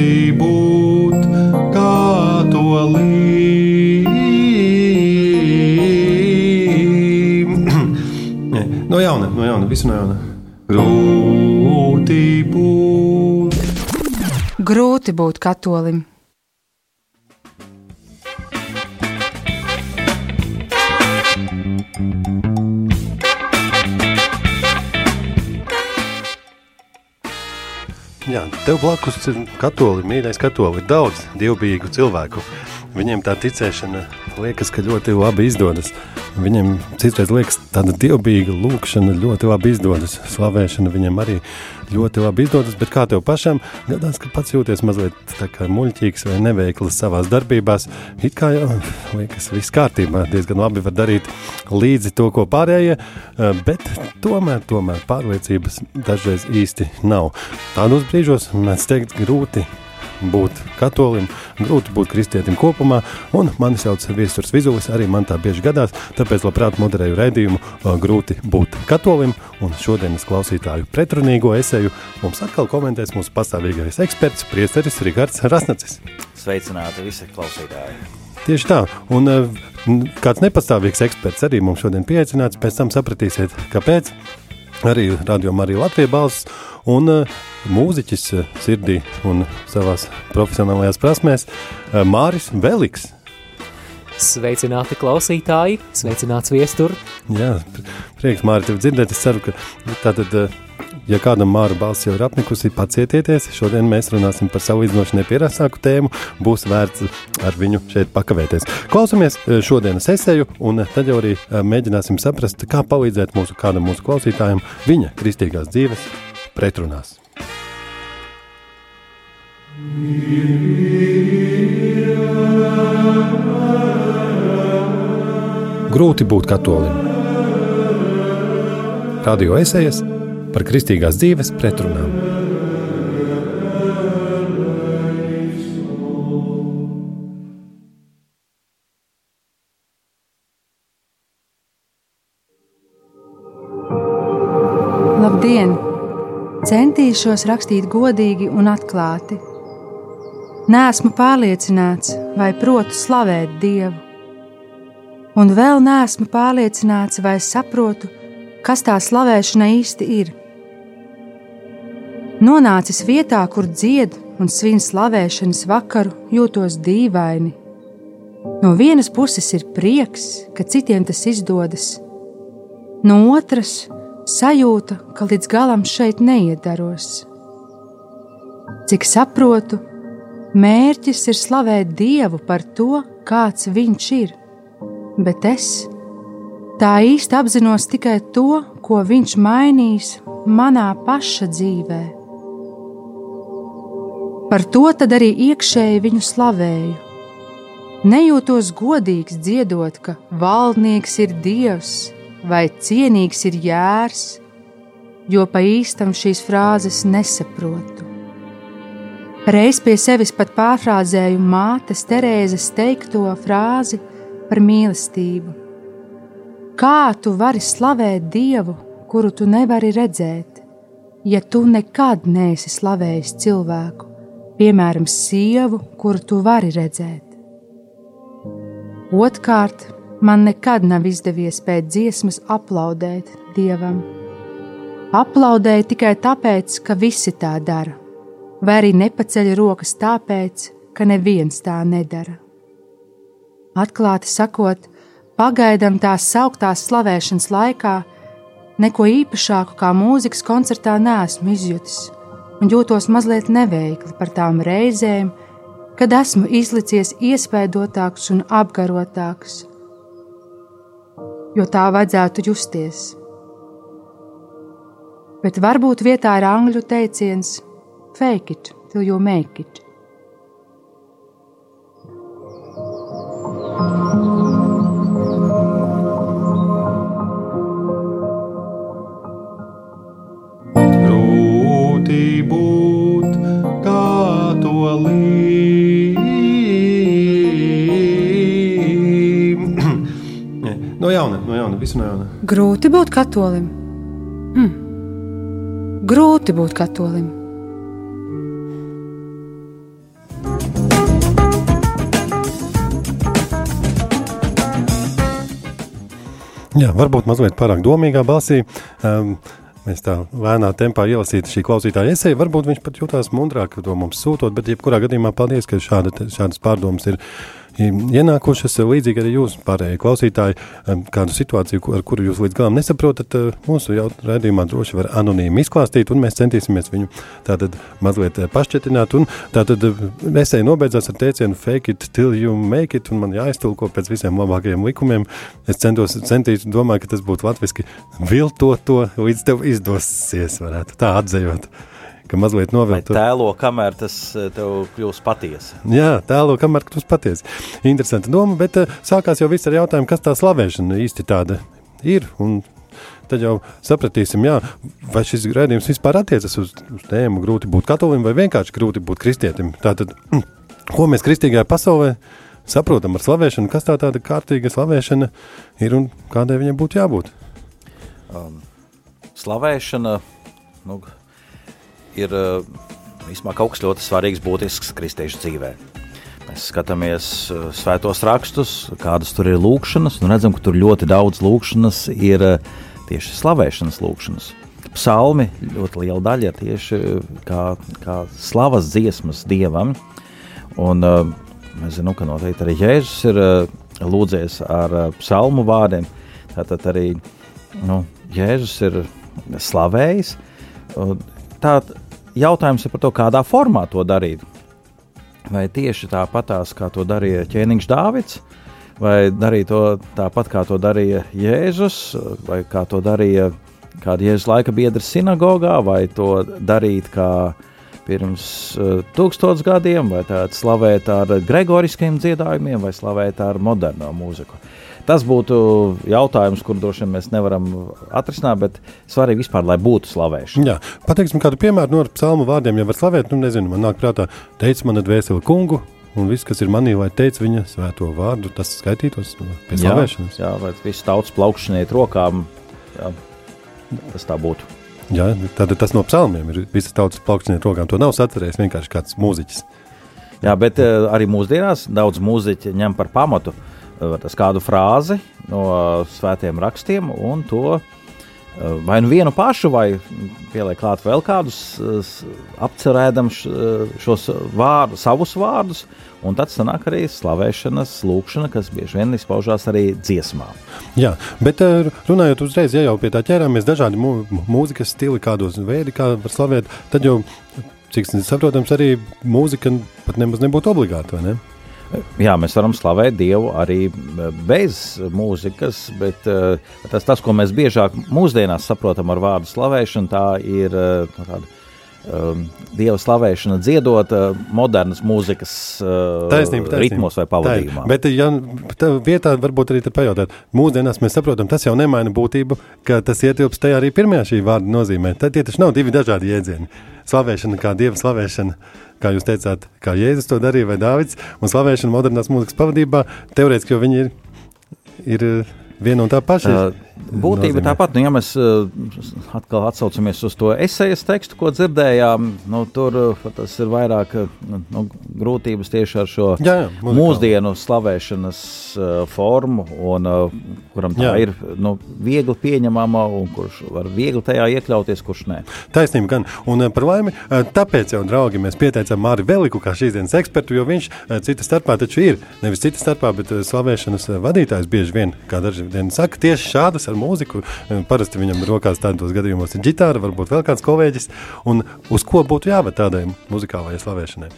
Grūti būt katolim. no jauna, no jauna, visu no jauna. Grūti būt. Grūti būt katolim. Jā, tev blakus ir katoļi, mīļais katoļi, ir daudz dievbijīgu cilvēku. Viņiem tā ticēšana liekas, ka ļoti labi izdodas. Viņiem citreiz liekas, tāda dievbijīga lūkšana ļoti labi izdodas. Slavēšana viņam arī ļoti labi izdodas, bet kā tev pašam gadās, ka pats jūties mazliet muļķīgs vai neveikls savās darbībās, it kā jau liekas viss kārtībā, diezgan labi var darīt līdzi to, ko pārējie, bet tomēr, tomēr pārliecības dažreiz īsti nav. Tādos brīžos mēs teikt grūti būt katolim, grūti būt kristietim kopumā, un mani sauc Viesturs Vizulis, arī man tā bieži gadās, tāpēc labprāt moderēju raidījumu grūti būt katolim, un šodienas klausītāju pretrunīgo eseju mums atkal komentēs mūsu pastāvīgais eksperts, priesteris Rigards Rasnacis. Sveicināti visi klausītāji! Tieši tā, un kāds nepastāvīgs eksperts arī mums šodien pieaicināts, pēc tam sapratīsiet, kāpēc. Arī radio Marija Latvija balss un uh, mūziķis uh, sirdī un savās profesionālajās prasmēs uh, Māris Veliks. Sveicināti klausītāji, sveicināts viestur. Jā, prieks Māri tevi dzirdēt. Es ceru, ka tātad, ja kādam Māra balss jau ir apnikusi, pacietieties. Šodien mēs runāsim par savu izdinoši nepierasāku tēmu. Būs vērts ar viņu šeit pakavēties. Klausamies šodienas esēju, un tad jau arī mēģināsim saprast, kā palīdzēt mūsu kādam mūsu klausītājam viņa kristīgās dzīves pretrunās. Grūti būt katolim. Radio esejas par kristīgās dzīves pretrunām. Centīšos rakstīt godīgi un atklāti. Nesmu pārliecināts, vai protu slavēt Dievu, un vēl neesmu pārliecināts, vai saprotu, kas tā slavēšana īsti ir. Nonācis vietā, kur dzied un svin slavēšanas vakaru, jūtos dīvaini. No vienas puses ir prieks, ka citiem tas izdodas, no otras sajūta, ka līdz galam šeit neiedaros. Cik saprotu, mērķis ir slavēt Dievu par to, kāds Viņš ir, bet es tā īsti apzinos tikai to, ko Viņš mainīs manā paša dzīvē. Par to tad arī iekšēji viņu slavēju. Nejūtos godīgs dziedot, ka valdnieks ir Dievs vai cienīgs ir jērs, jo pa īstam šīs frāzes nesaprotu. Reiz pie sevis pat pārfrāzēju mātes Terēzes teikto frāzi par mīlestību. Kā tu vari slavēt Dievu, kuru tu nevari redzēt, ja tu nekad neesi slavējis cilvēku, piemēram, sievu, kuru tu vari redzēt? Otkārt, man nekad nav izdevies pēc dziesmas aplaudēt Dievam. Aplaudēju tikai tāpēc, ka visi tā dara, vai arī nepaceļ rokas tāpēc, ka neviens tā nedara. Atklāti sakot, pagaidām tās sauktās slavēšanas laikā neko īpašāku kā mūzikas koncertā neesmu izjutis, un jūtos mazliet neveikli par tām reizēm, kad esmu izlicies iespaidotāks un apgarotāks, jo tā vajadzētu justies. Bet varbūt vietā ir angļu teiciens: fake it till you make it. Grūti būt katolim. No jauna, no jauna, visu no jauna. Grūti būt katolim. Hm. Grūti būt katolim. Jā, varbūt mazliet pārāk domīgā balsī. Um, Mēs tā lēnā tempā ielasītu šī klausītāja esēju. Varbūt viņš pat jutās mundrāk, to mums sūtot, bet jebkurā gadījumā paldies, ka šāda, šādas pārdomas ir uh, ienākušas līdzīgi arī jūs, pārējie klausītāji, kādu situāciju, ar kuru jūs līdz galam nesaprotat, mūsu raidījumā droši var anonīmi izklāstīt, un mēs centīsimies viņu tātad mazliet pašķetināt, un tātad esēja nobeidzās ar teicienu fake it till you make it, un man jāiztulko pēc visiem labākajiem likumiem. Es centos, centīšu, domāju, ka tas būtu latviski viltot to, līdz tev izdosies, varētu tā atzējot ka mazliet novēlta. Tēlo, kamēr tas eh, tev kļūs patiesi. Jā, tēlo, kamēr tas patiesi. Interesanti doma, bet uh, sākās jau viss ar jautājumu, kas tā slavēšana īsti tāda ir. Un tad jau sapratīsim, jā, vai šis redzējums vispār attiecas uz, uz tēmu grūti būt katolim vai vienkārši grūti būt kristietim. Tātad, ko mēs kristīgajā pasaulē saprotam ar slavēšanu, kas tā tāda kārtīga slavēšana ir un kādai viņai būtu jābūt? Um, slavēšana, nu, ir īstenībā kaut kas ļoti svarīgs, būtisks kristiešu dzīvē. Mēs skatāmies svētos rakstus, kādas tur ir lūkšanas, un redzam, ka tur ļoti daudz lūkšanas ir tieši slavēšanas lūkšanas. Psalmi ļoti liela daļa ir tieši kā, kā slavas dziesmas dievam. Un, mēs zinām, ka noteikti arī Jēzus ir lūdzies ar psalmu vārdiem. Tātad arī nu, Jēzus ir slavējis. Tā jautājums ir par to, kādā formā to darīt. Vai tieši tāpatās, kā to darīja ķēniņš Dāvids, vai darīt to tāpat, kā to darīja Jēzus, vai kā to darīja kāda Jēzus laika biedra sinagogā, vai to darīt kā pirms uh, tūkstotis gadiem, vai tādu slavēt ar gregoriskiem dziedājumiem, vai slavēt ar moderno mūziku. Uh, Tas būtu jautājums, kur droši vien mēs nevaram atrisināt, bet svarīgi vispār, lai būtu slavēšana. Jā, pateiksim kādu piemēru no psalmu vārdiem, ja var slavēt, nu nezinu, man nāk prātā, teica mana dvēseli kungu, un viss, kas ir manī, lai teica viņa svēto vārdu, tas skaitītos pie slavēšanas. Jā, jā vai viss tautas plaukšaniet rokām, jā, tas tā būtu. Jā, tad tas no psalmiem ir visas tautas plaukšaniet rokām, to nav sacerējis vienkārši kāds mūziķis. Jā, bet uh, arī mūsdienās daudz mūziķi ņem par pamatu uh, kādu frāzi no svētiem rakstiem un to eh, vai nu vienu pašu, vai pieliek klāt vēl kādus eh, šos vārdus, savus vārdus, un tad sanāk arī slavēšanas lūkšana, kas bieži vien izpaužās arī dziesmā. Jā, bet eh, runājot uzreiz, ja jau pie tā ķērāmies dažādi mū, mūzikas stili, kādos veidi, kā var slavēt, tad jau, cik saprotams, arī mūzika pat nemaz nebūtu obligāta, vai ne? Jā, mēs varam slavēt Dievu arī bez mūzikas, bet uh, tas, tas, ko mēs biežāk mūsdienās saprotam ar vārdu slavēšanu, tā ir uh, tāda um, dieva slavēšana, dziedot uh, modernas mūzikas uh, taisnība, taisnība. ritmos vai pavadījumā. Bet, ja tā vietā varbūt arī pajautāt, mūsdienās mēs saprotam, tas jau nemaina būtību, ka tas ietilpst tajā arī pirmajā šī vārda nozīmē. Tad tie taču nav divi dažādi jēdzieni. Slavēšana kā dieva slavēšana kā jūs teicāt, kā Jēzus to darīja, vai Dāvids, un slavēšana modernās mūzikas pavadībā, teorētiski, jo viņi ir, ir viena un tā paša. Uh, Būtība tāpat, nu, ja mēs uh, atkal atsaucamies uz to esejas tekstu, ko dzirdējām, nu, tur uh, tas ir vairāk nu, grūtības tieši ar šo jā, jā, muzikāli. mūsdienu slavēšanas uh, formu, un, uh, kuram tā jā. ir nu, viegli pieņemama un kurš var viegli tajā iekļauties, kurš nē. Taisnība gan, un par laimi, tāpēc jau, draugi, mēs pieteicām Māri Veliku kā šīs dienas ekspertu, jo viņš cita starpā taču ir, nevis cita starpā, bet slavēšanas vadītājs bieži vien, kā daži dieni saka, tieši šādas ar mūziku. Parasti viņam rokās tādos gadījumos ir ģitāra, varbūt vēl kāds kolēģis. Un uz ko būtu jāved tādai muzikālajai slavēšanai?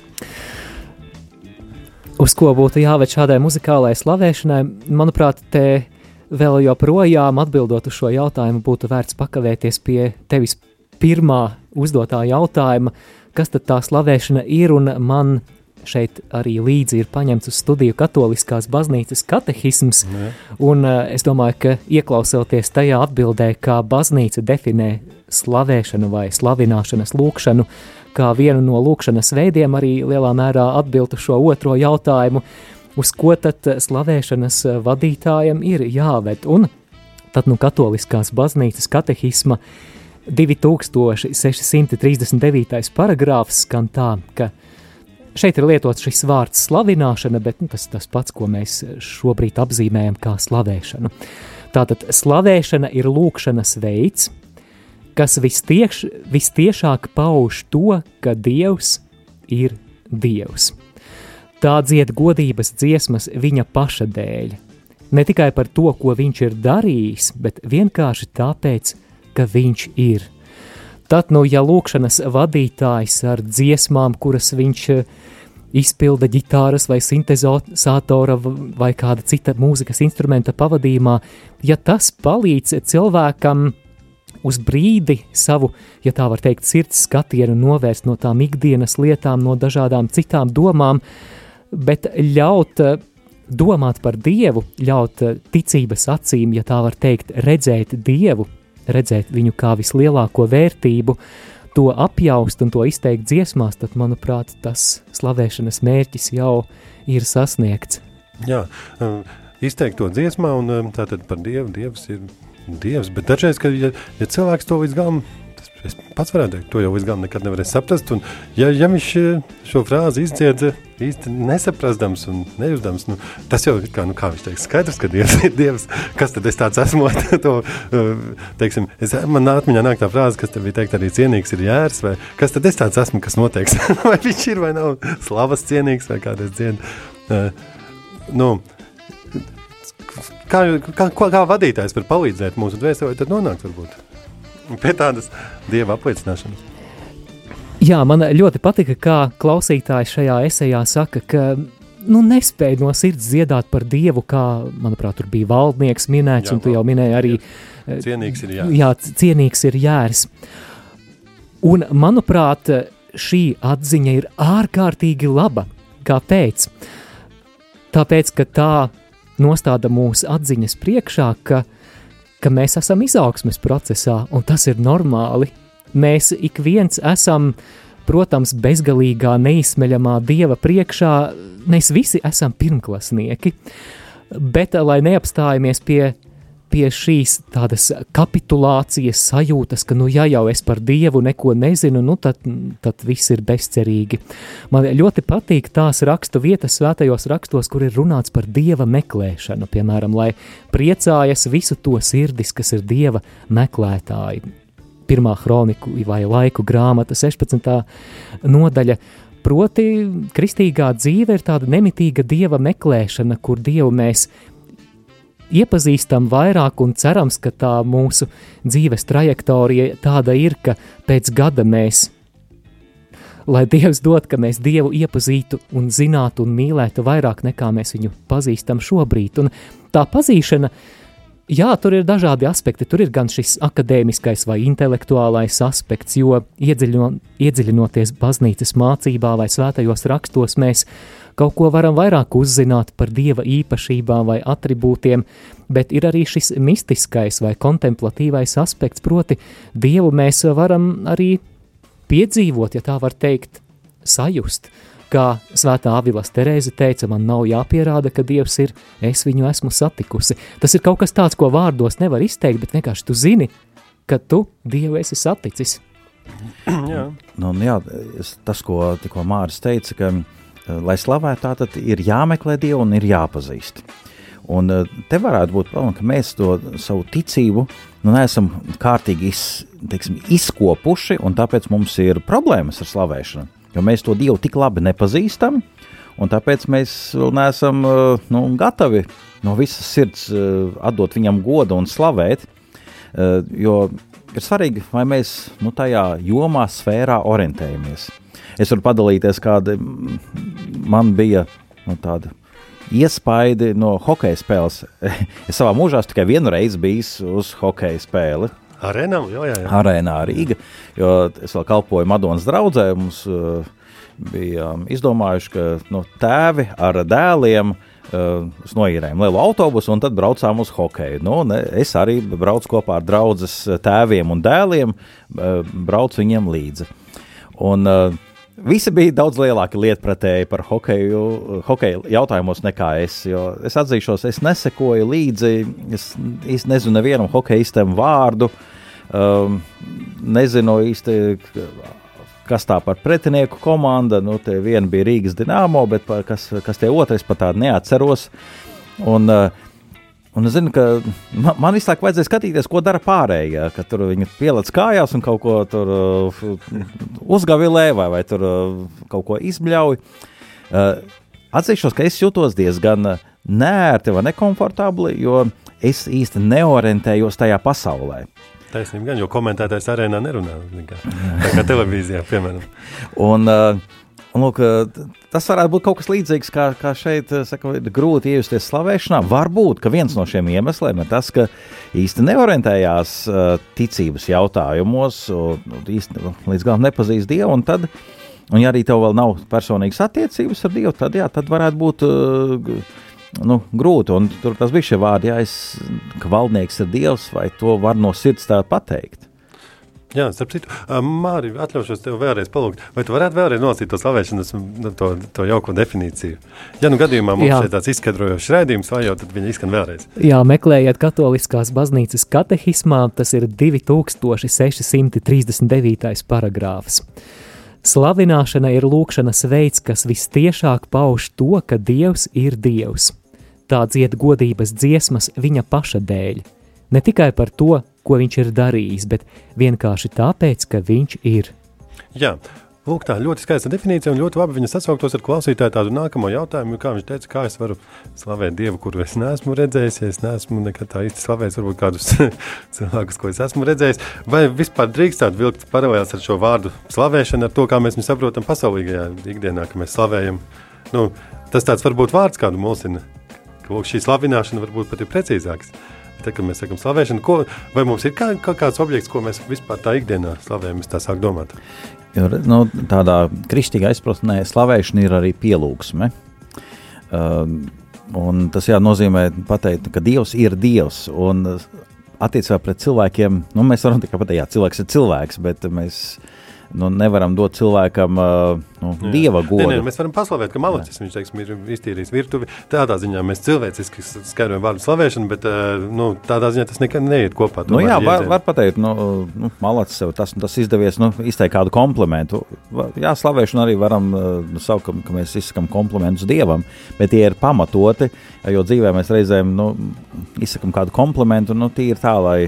Uz ko būtu jāved šādai muzikālajai slavēšanai? Manuprāt, te vēl joprojām atbildot uz šo jautājumu, būtu vērts pakavēties pie tevis pirmā uzdotā jautājuma, kas tad tā slavēšana ir, un man šeit arī līdzi ir paņemts uz studiju katoliskās baznīcas katehisms, ne. un uh, es domāju, ka ieklausoties tajā atbildē, kā baznīca definē slavēšanu vai slavināšanas lūkšanu, kā vienu no lūkšanas veidiem arī lielā mērā atbildu šo otro jautājumu, uz ko tad slavēšanas vadītājam ir jāved, un tad nu katoliskās baznīcas katehisma 2639. paragrāfs skan tā, ka Šeit ir lietots šis vārds slavināšana, bet nu, tas tas pats, ko mēs šobrīd apzīmējam kā slavēšanu. Tātad slavēšana ir lūkšanas veids, kas vistiekš, vistiešāk pauž to, ka Dievs ir Dievs. Tā dzied godības dziesmas viņa paša dēļ. Ne tikai par to, ko viņš ir darījis, bet vienkārši tāpēc, ka viņš ir. Tad, nu, ja lūkšanas vadītājs ar dziesmām, kuras viņš uh, izpilda ģitāras vai sintezatora vai kāda cita mūzikas instrumenta pavadījumā, ja tas palīdz cilvēkam uz brīdi savu, ja tā var teikt, sirds skatienu novērst no tām ikdienas lietām, no dažādām citām domām, bet ļaut eh, domāt par Dievu, ļaut eh, ticības acīm, ja tā var teikt, redzēt Dievu, redzēt viņu kā vislielāko vērtību, to apjaust un to izteikt dziesmās, tad, manuprāt, tas slavēšanas mērķis jau ir sasniegts. Jā, um, izteikt to dziesmā, un um, tātad par Dievu, Dievs ir Dievs, bet dažreiz, kad ja, ja cilvēks to līdz galam Es pats varētu teikt, to jau līdz galam nekad nevarēju saprast. Un, ja, ja viņš eh, šo frāzi izdziedza īsti nesaprastams un nejūtams, nu, tas jau kā, nu, kā viņš teiks, skaidrs, ka Dievs ir Dievs. Kas tad es tāds esmu? to, eh, teiksim, es, man atmiņā nāk tā frāze, kas te bija teikt arī cienīgs ir jērs, vai kas tad es tāds esmu, kas noteiks, vai viņš ir vai nav slavas cienīgs vai kādreiz dzien. Uh, nu, kā, kā, kā vadītājs var palīdzēt mūsu dvēselē, tad nonākt varbūt pie tādas dieva apliecināšanas. Jā, man ļoti patika, kā klausītājs šajā esejā saka, ka nu, nespēja no sirds dziedāt par dievu, kā, manuprāt, tur bija valdnieks minēts, jā, un tu jau minēji arī. Cienīgs ir jērs. Jā, cienīgs ir jērs. Un, manuprāt, šī atziņa ir ārkārtīgi laba. Kāpēc? Tāpēc, ka tā nostāda mūsu atziņas priekšā, ka uh, ka mēs esam izaugsmes procesā, un tas ir normāli. Mēs ik viens esam, protams, bezgalīgā, neizsmeļamā dieva priekšā, mēs visi esam pirmklasnieki, bet, lai neapstājamies pie pie šīs tādas kapitulācijas sajūtas, ka, nu, ja jau es par Dievu neko nezinu, nu, tad, tad viss ir bezcerīgi. Man ļoti patīk tās rakstu vietas svētajos rakstos, kur ir runāts par Dieva meklēšanu, piemēram, lai priecājas visu to sirdis, kas ir Dieva meklētāji. Pirmā kroniku vai laiku grāmata 16. nodaļa, Proti, kristīgā dzīve ir tāda nemitīga dieva meklēšana, kur dievu mēs iepazīstam vairāk un cerams, ka tā mūsu dzīves trajektorija tāda ir, ka pēc gada mēs, lai Dievs dod, ka mēs Dievu iepazītu un zinātu un mīlētu vairāk nekā mēs viņu pazīstam šobrīd. Un tā pazīšana, jā, tur ir dažādi aspekti. Tur ir gan šis akadēmiskais vai intelektuālais aspekts, jo iedziļino, iedziļinoties baznīcas mācībā vai svētajos rakstos, mēs kaut ko varam vairāk uzzināt par dieva īpašībām vai attribūtiem, bet ir arī šis mistiskais vai kontemplatīvais aspekts, proti, dievu mēs varam arī piedzīvot, ja tā var teikt, sajust. Kā svētā Avilas Terēze teica, man nav jāpierāda, ka Dievs ir, es viņu esmu satikusi. Tas ir kaut kas tāds, ko vārdos nevar izteikt, bet vienkārši tu zini, ka tu Dievu esi saticis. jā. Nu, jā, tas, ko tikko Māris teica, ka lai slavētu, tātad ir jāmeklē Dievu un ir jāpazīst. Un eh, te varētu būt problēma, ka mēs to savu ticību nu, neesam kārtīgi iz, teiksim, izkopuši, un tāpēc mums ir problēmas ar slavēšanu. Jo mēs to Dievu tik labi nepazīstam, un tāpēc mēs vēl neesam eh, nu, gatavi no visas sirds atdot viņam godu un slavēt. Jo ir svarīgi, vai mēs nu, tajā jomā, sfērā orientējamies. Es varu padalīties, kāda man bija nu, tāda iespaidi no hokeja spēles. es savā mūžā tikai vienu reizi biju uz hokeja spēli. Arēnā, jā, jā. Arēnā Rīga, jo es vēl kalpoju Madonas draudzē. Mums uh, bija um, izdomājuši, ka nu, tēvi ar dēliem uh, noīrējām lielu autobusu un tad braucām uz hokeju. Nu, ne, es arī braucu kopā ar draugus tēviem un dēliem, uh, braucu viņiem līdzi. Un, uh, Visi bija daudz lielāki lietpratēji par hokeju, hokeju jautājumos nekā es. Es atzīšos, es nesekoju līdzi. Es īsti nezinu nevienam hokeistam vārdu. Um, nezinu īsti, kas tā par pretinieku komanda. Nu, tie viena bija Rīgas Dienāmo, bet par, kas, kas tie otrs pat tādu neatceros. Un, uh, Un es zinu, ka man, man visu laiku vajadzēja skatīties, ko dara pārējie. Kad tur viņi pieliec kājās un kaut ko tur uh, uzgavilē vai, vai tur uh, kaut ko izbļauj. Uh, atzīšos, ka es jūtos diezgan nērti vai nekomfortabli, jo es īsti neorientējos tajā pasaulē. Taisnība gan, jo komentētājs arēnā nerunā. Kā, kā televīzijā, piemēram. Un, uh, Un, lūk, tas varētu būt kaut kas līdzīgs, kā, kā šeit saka, ir grūti iejusties slavēšanā. Varbūt viens no šiem iemesliem ir tas, ka īsti neorientējās ticības jautājumos, īsti līdz galam nepazīst Dievu. Un, tad, un ja arī tev vēl nav personīgas attiecības ar Dievu, tad, jā, tad varētu būt nu, grūti. Un tur tas bija šie vārdi, ja es, ka valdnieks ir Dievs, vai to var no sirds tā pateikt. Jā, starp citu, Mārija, atļaušos tev vēlreiz palūgt, vai tu varētu vēlreiz nolasīt to slavēšanas, nu, to, to jauko definīciju? Ja nu gadījumā mums ir tāds izskaidrojošs rādījums, vai jau tad viņa izskan vēlreiz? Jā, meklējiet katoliskās baznīcas katehismā, tas ir 2639. paragrāfs. Slavināšana ir lūkšanas veids, kas vistiešāk pauž to, ka Dievs ir Dievs. Tā dzied godības dziesmas viņa paša dēļ, ne tikai par to, ko viņš ir darījis, bet vienkārši tāpēc, ka viņš ir. Jā. Lūk, tā ļoti skaista definīcija, un ļoti labi viņa sasauktos ar klausītāju tādu nākamo jautājumu, kā viņš teica, kā es varu slavēt Dievu, kuru es neesmu redzējis, ja es neesmu nekad tā īsti slavējis, varbūt kādus cilvēkus, ko es esmu redzējis, vai vispār drīkstāt vilkt paralēlās ar šo vārdu slavēšanu, ar to, kā mēs viņu saprotam pasaulīgajā ikdienā, ka mēs slavējam. Nu, tas tāds varbūt vārds kādu mulsina, ka lūk, šī slavināšana varbūt pat ir precīzāks. Tad, kad mēs sakām slavēšanu, ko, vai mums ir kā, kā kāds objekts, ko mēs vispār tā ikdienā slavējam, es tā sāku domāt. Jo, nu, tādā kristīgā izpratnē slavēšana ir arī pielūgsme. Uh, un tas jā, nozīmē pateikt, ka Dievs ir Dievs. Un attiecībā pret cilvēkiem, nu, mēs varam tikai pateikt, ka cilvēks ir cilvēks, bet mēs nu, nevaram dot cilvēkam uh, nu, jā. dieva godu. Nē, nē, mēs varam paslavēt, ka malacis viņš teiksim, ir iztīrījis virtuvi. Tādā ziņā mēs cilvēciski skaidrojam vārdu slavēšanu, bet uh, nu, tādā ziņā tas nekad neiet kopā. Nu, jā, var, var pateikt, nu, nu, malacis sev tas, tas izdevies nu, izteikt kādu komplimentu. Jā, slavēšanu arī varam uh, saukt, ka, mēs izsakām komplimentus dievam, bet tie ir pamatoti, jo dzīvē mēs reizēm nu, izsakām kādu komplimentu, nu, tīri tā, lai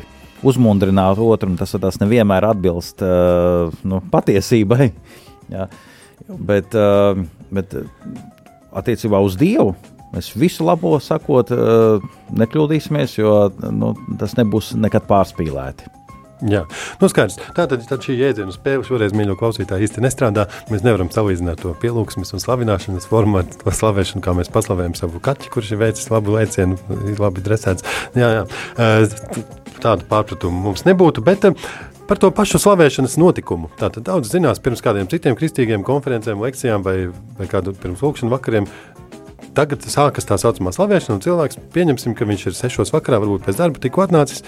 uzmundrināt otru, un tas, tas nevienmēr atbilst uh, nu, patiesībai. Jā. Bet, uh, bet attiecībā uz Dievu mēs visu labo sakot, uh, nekļūdīsimies, jo nu, tas nebūs nekad pārspīlēti. Jā, nu skaidrs. Tātad tā šī jēdziena spēle šoreiz, mīļo klausītāji, īsti nestrādā. Mēs nevaram salīdzināt to pielūgsmes un slavināšanas formātu, to slavēšanu, kā mēs paslavējam savu kaķi, kurš ir veicis labu lēcienu, labi dresēts. Jā, jā. Tādu pārpratumu mums nebūtu, bet par to pašu slavēšanas notikumu. Tātad daudz zinās pirms kādiem citiem kristīgiem konferencēm, lekcijām vai, vai kādu pirms lūkšanu vakariem tagad sākas tā saucamā slavēšana, un cilvēks pieņemsim, ka viņš ir sešos vakarā, varbūt pēc darba tikko atnācis.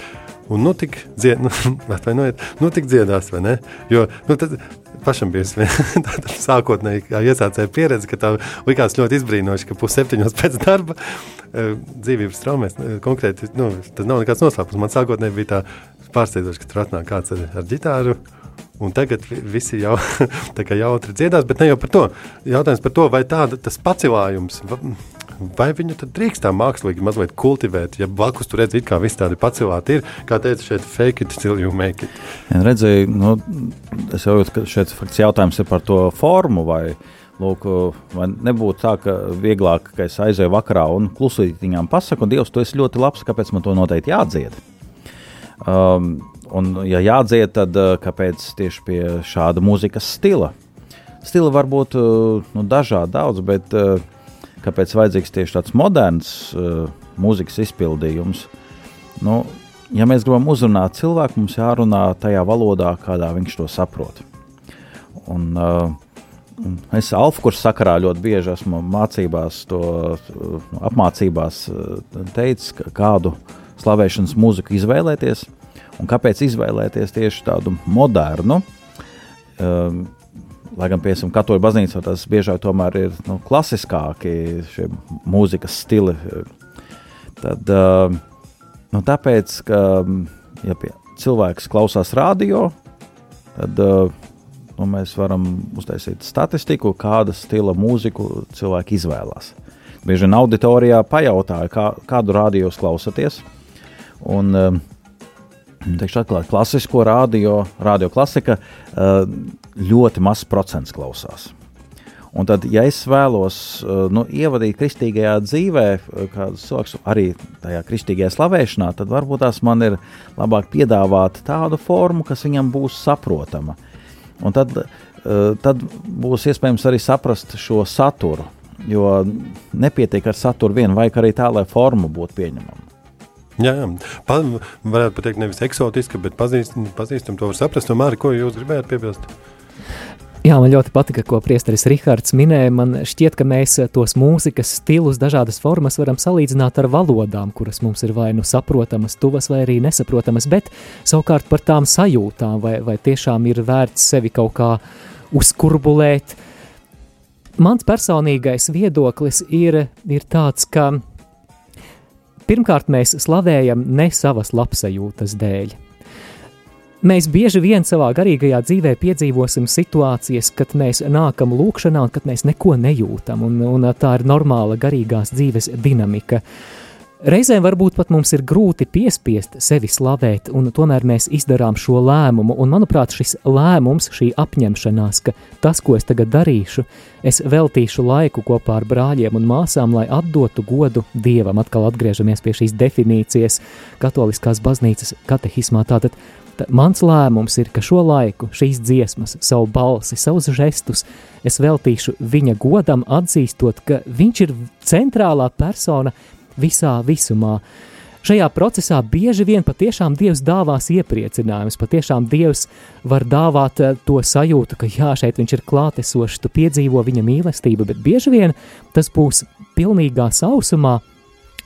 Un nu tik, dzied, nu, atvainojiet, nu tik dziedās, vai ne? Jo nu, tad pašam bija tāda sākotnēji iesācēja pieredze, ka tā likās ļoti izbrīnoši, ka pusseptiņos pēc darba e, dzīvības traumēs e, konkrēti, nu, tas nav nekāds noslēpums. Man sākotnēji bija tā pārsteidzoši, ka tur atnāk kāds ar, ar ģitāru, Un tagad visi jau tā jautri dziedās, bet ne jau par to. Jautājums par to, vai tāda, tas pacelājums, vai viņu tad drīkst tā mākslīgi mazliet kultivēt, ja blakus tur redz, kā viss tādi pacelāti ir, kā teica šeit, fake it till you make it. Ja redzēju, nu, es jau jūtu, ka šeit fakts jautājums ir par to formu, vai, lūk, vai nebūtu tā, ka vieglāk, ka es aizēju vakarā un klusītiņām pasaku, un Dievs, tu esi ļoti labs, kāpēc man to noteikti jādzied. Um, Un, ja jādzied, tad eh, kāpēc tieši pie šāda mūzikas stila? Stila var būt eh, nu, dažādi, daudz, bet eh, kāpēc vajadzīgs tieši tāds moderns mūzikas izpildījums? Nu, ja mēs gribam uzrunāt cilvēku, mums jārunā tajā valodā, kādā viņš to saprot. Un, uh, es Alfa kursu sakarā ļoti bieži esmu mācībās, to, apmācībās teicis, kādu slavēšanas mūziku izvēlēties. Un kāpēc izvēlēties tieši tādu modernu? Um, lai gan, piemēram, katoļu baznīcā tas biežāk tomēr ir nu, klasiskāki šie mūzikas stili. Tad, uh, nu, tāpēc, ka ja cilvēks klausās radio, tad uh, nu, mēs varam uztaisīt statistiku, kāda stila mūziku cilvēki izvēlās. bieži vien auditorijā pajautāju, kā, kādu rādio jūs klausaties. Un, um, teikšu atklāt, klasisko radio, radio klasika ļoti mazs procents klausās. Un tad, ja es vēlos uh, nu, ievadīt kristīgajā dzīvē, uh, kādu cilvēku arī tajā kristīgajā slavēšanā, tad varbūt tās man ir labāk piedāvāt tādu formu, kas viņam būs saprotama. Un tad, tad būs iespējams arī saprast šo saturu, jo nepietiek ar saturu vien, vajag arī tā, lai forma būtu pieņemama. Jā, jā. Pa, varētu pateikt, nevis eksotiska, bet pazīstam, pazīstam to var saprast. Tomēr, ko jūs gribējāt piebilst? Jā, man ļoti patika, ko priesteris Rihards minēja. Man šķiet, ka mēs tos mūzikas stilus, dažādas formas varam salīdzināt ar valodām, kuras mums ir vai nu saprotamas, tuvas vai arī nesaprotamas, bet savukārt par tām sajūtām, vai, vai tiešām ir vērts sevi kaut kā uzkurbulēt. Mans personīgais viedoklis ir, ir tāds, ka pirmkārt mēs slavējam ne savas labsajūtas dēļ Mēs bieži vien savā garīgajā dzīvē piedzīvosim situācijas, kad mēs nākam lūkšanā kad mēs neko nejūtam, un, un tā ir normāla garīgās dzīves dinamika. Reizēm varbūt pat mums ir grūti piespiest sevi slavēt, un tomēr mēs izdarām šo lēmumu. Un, manuprāt, šis lēmums, šī apņemšanās, ka tas, ko es tagad darīšu, es veltīšu laiku kopā ar brāļiem un māsām, lai atdotu godu Dievam. Atkal atgriežamies pie šīs definīcijas Katoliskās baznīcas katehismā. Tātad mans lēmums ir, ka šo laiku, šīs dziesmas, savu balsi, savus žestus es veltīšu viņa godam, atzīstot, ka viņš ir centrālā persona visā visumā. Šajā procesā bieži vien patiešām Dievs dāvās iepriecinājumus, patiešām Dievs var dāvāt eh, to sajūtu, ka jā, šeit viņš ir klātesošs, tu piedzīvo viņa mīlestību, bet bieži vien tas būs pilnīgā sausumā,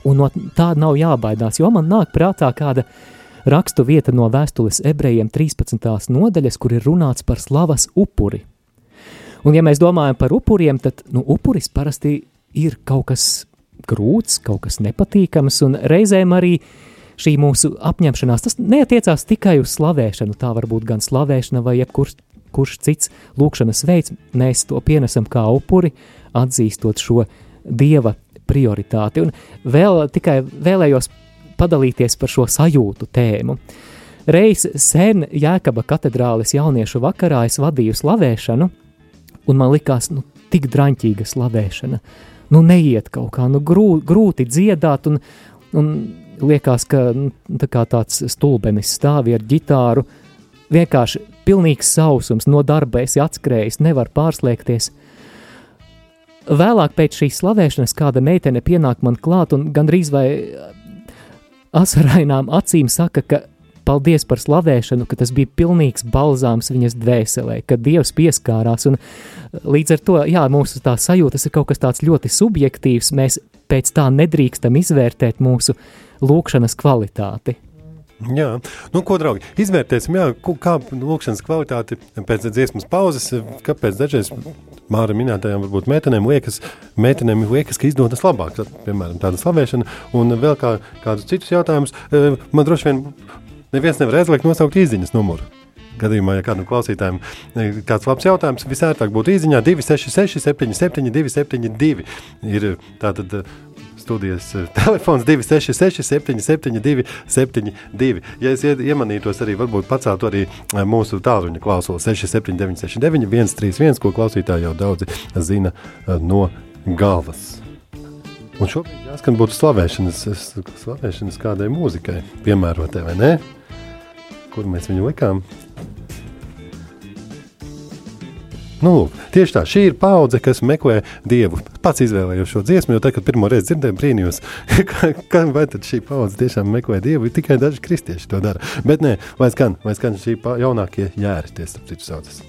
un no tāda nav jābaidās, jo man nāk prātā kāda rakstu vieta no vēstules ebrejiem 13. nodaļas, kur ir runāts par slavas upuri. Un ja mēs domājam par upuriem, tad nu, upuris parasti ir kaut kas grūts, kaut kas nepatīkams, un reizēm arī šī mūsu apņemšanās, tas neatiecās tikai uz slavēšanu, tā var būt gan slavēšana vai jebkurš kurš cits lūkšanas veids, mēs to pienesam kā upuri, atzīstot šo dieva prioritāti. Un vēl tikai vēlējos padalīties par šo sajūtu tēmu. Reiz sen Jēkaba katedrāles jauniešu vakarā es vadīju slavēšanu, un man likās, nu, tik draņķīga slavēšana. Nu, neiet kaut kā, nu, grū, grūti dziedāt, un, un liekas, ka nu, tā tāds stulbenis stāvi ar ģitāru, vienkārši pilnīgs sausums, no darba esi atskrējis, nevar pārslēgties. Vēlāk pēc šīs slavēšanas kāda meitene pienāk man klāt un gandrīz vai asarainām acīm saka, ka paldies par slavēšanu, ka tas bija pilnīgs balzāms viņas dvēselē, ka Dievs pieskārās. Un līdz ar to, jā, mūsu tā sajūtas ir kaut kas tāds ļoti subjektīvs, mēs pēc tā nedrīkstam izvērtēt mūsu lūkšanas kvalitāti. Jā, nu, ko draugi, izvērtēsim, jā, kā lūkšanas kvalitāti pēc dziesmas pauzes, kāpēc dažreiz Māra minētajām varbūt meitenēm liekas, meitenēm liekas, ka izdodas labāk, piemēram, tāda slavēšana, un vēl kā, kādus citus jautājumus, e, man droši vien neviens nevar aizliegt nosaukt izziņas numuru. Gadījumā, ja kādam klausītājam e, kāds labs jautājums, visērtāk būtu izziņā 266, 77, 272. Ir tātad studijas eh, telefons 266, 772, 72. Ja es iemanītos arī, varbūt pacelt arī eh, mūsu tālruņa klausuli 679, 69, 131, ko klausītāji jau daudzi zina eh, no galvas. Un šobrīd jāskan būtu slavēšanas, slavēšanas kādai mūzikai piemērotai, vai ne? Kur mēs viņu likām? Nu, tieši tā, šī ir paudze, kas meklē dievu. Pats izvēlējos šo dziesmu, jo tad, kad pirmo reizi dzirdēju, brīnījos, ka vai tad šī paudze tiešām meklē dievu. Tikai daži kristieši to dara. Bet nē, vai skan, vai skan šī jaunākie jēri, tie starp citu saucas.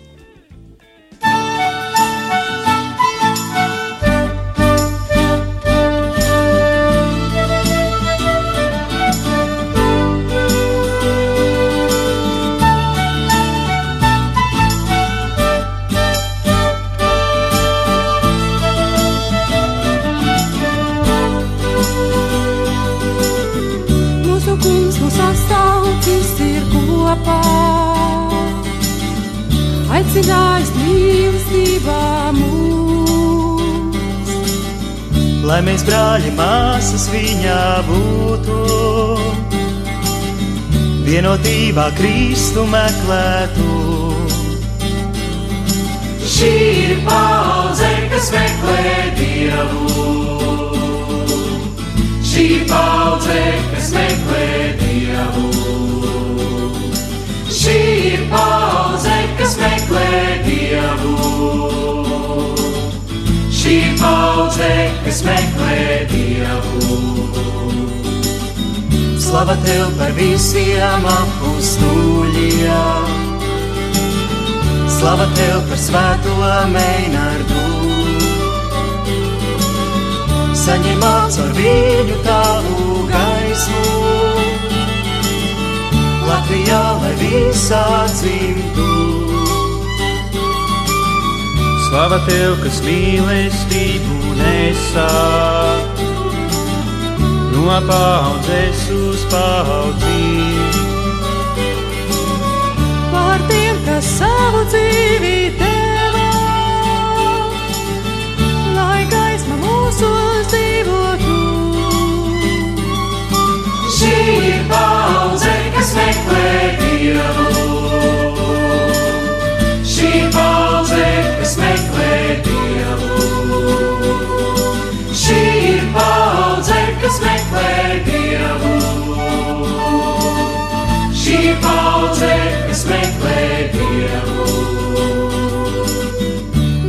aicinājis mīlestībā mūs. Lai mēs brāļi māsas viņā būtu, vienotībā Kristu meklētu. Šī ir pauze, kas meklē Dievu. Šī pauze, kas meklē Dievu. Šī ir pauze meklē Dievu. Šī paudze, kas meklē Dievu. Slava tev par visiem apstuļiem! Slava tev par svēto meinārdu! Saņemot ar viņu tavu gaismu, Latvijā, lai visā dzimtu. Slava tev, kas mīlestību nesā, no paudzes uz paudzi. Par tiem, kas savu dzīvi deva, lai gaisma mūsos dzīvotu. Šī ir paudze, kas meklē Dievu.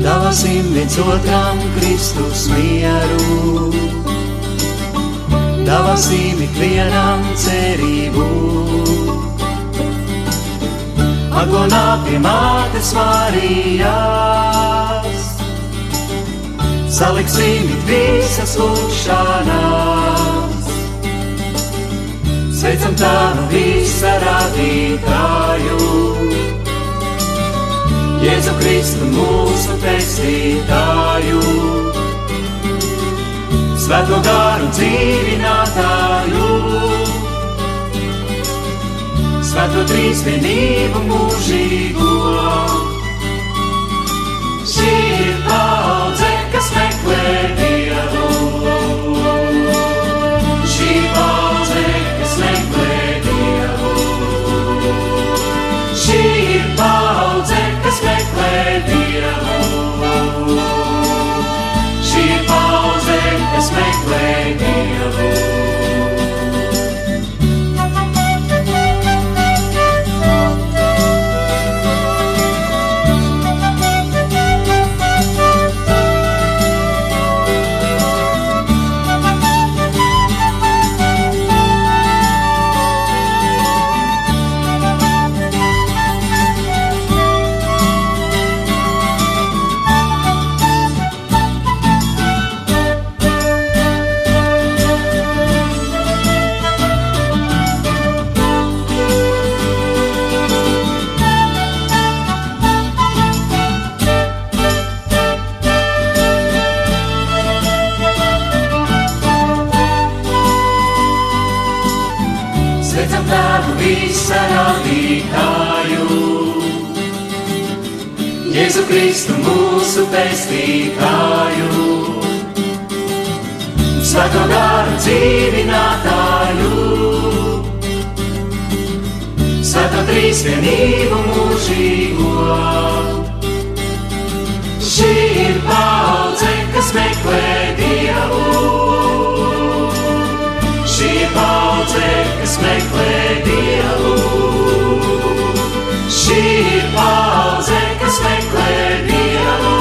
Dāvasim viens otram Kristus mieru, dāvasim ikvienam cerību. Agonā pie mātes Marijas, saliksim visas lūkšanās. Sveicam tādu visa radītāju, Jēzu Kristu mūsu pestītāju, Svēto garu dzīvinātāju, Svēto trīsvienību mūžīgo. Šī ir paudze, kas meklē Dievu. Šī paudze, kas meklē Dievu. Šī ir paudze, kas meklē Dievu. Šī paudze, kas meklē Dievu. Visa radītāju, Jēzu Kristu mūsu pestītāju, Svēto garu dzīvinātāju, Svēto trīsvienību mūžīgo. Šī ir paudze, kas meklē Dievu. Paudze, kas meklē Dievu. Šī ir paudze, kas meklē Dievu.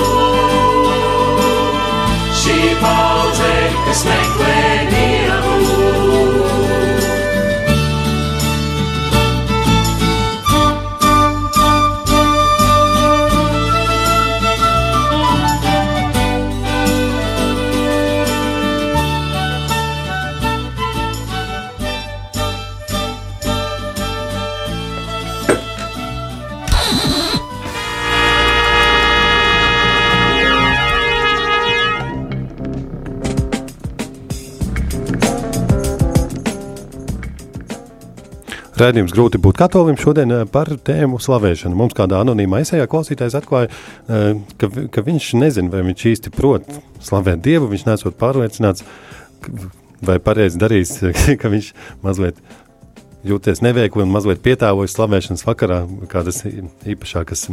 Šī ir paudze, kas meklē Rādījums grūti būt katolim šodien eh, par tēmu slavēšanu. Mums kādā anonīmā esējā klausītājs atklāja, eh, ka, ka viņš nezina, vai viņš īsti prot slavēt Dievu, viņš nesot pārliecināts, vai pareizi darīs, ka viņš mazliet jūties neveikli un mazliet pietāvojas slavēšanas vakarā, kādas īpašākas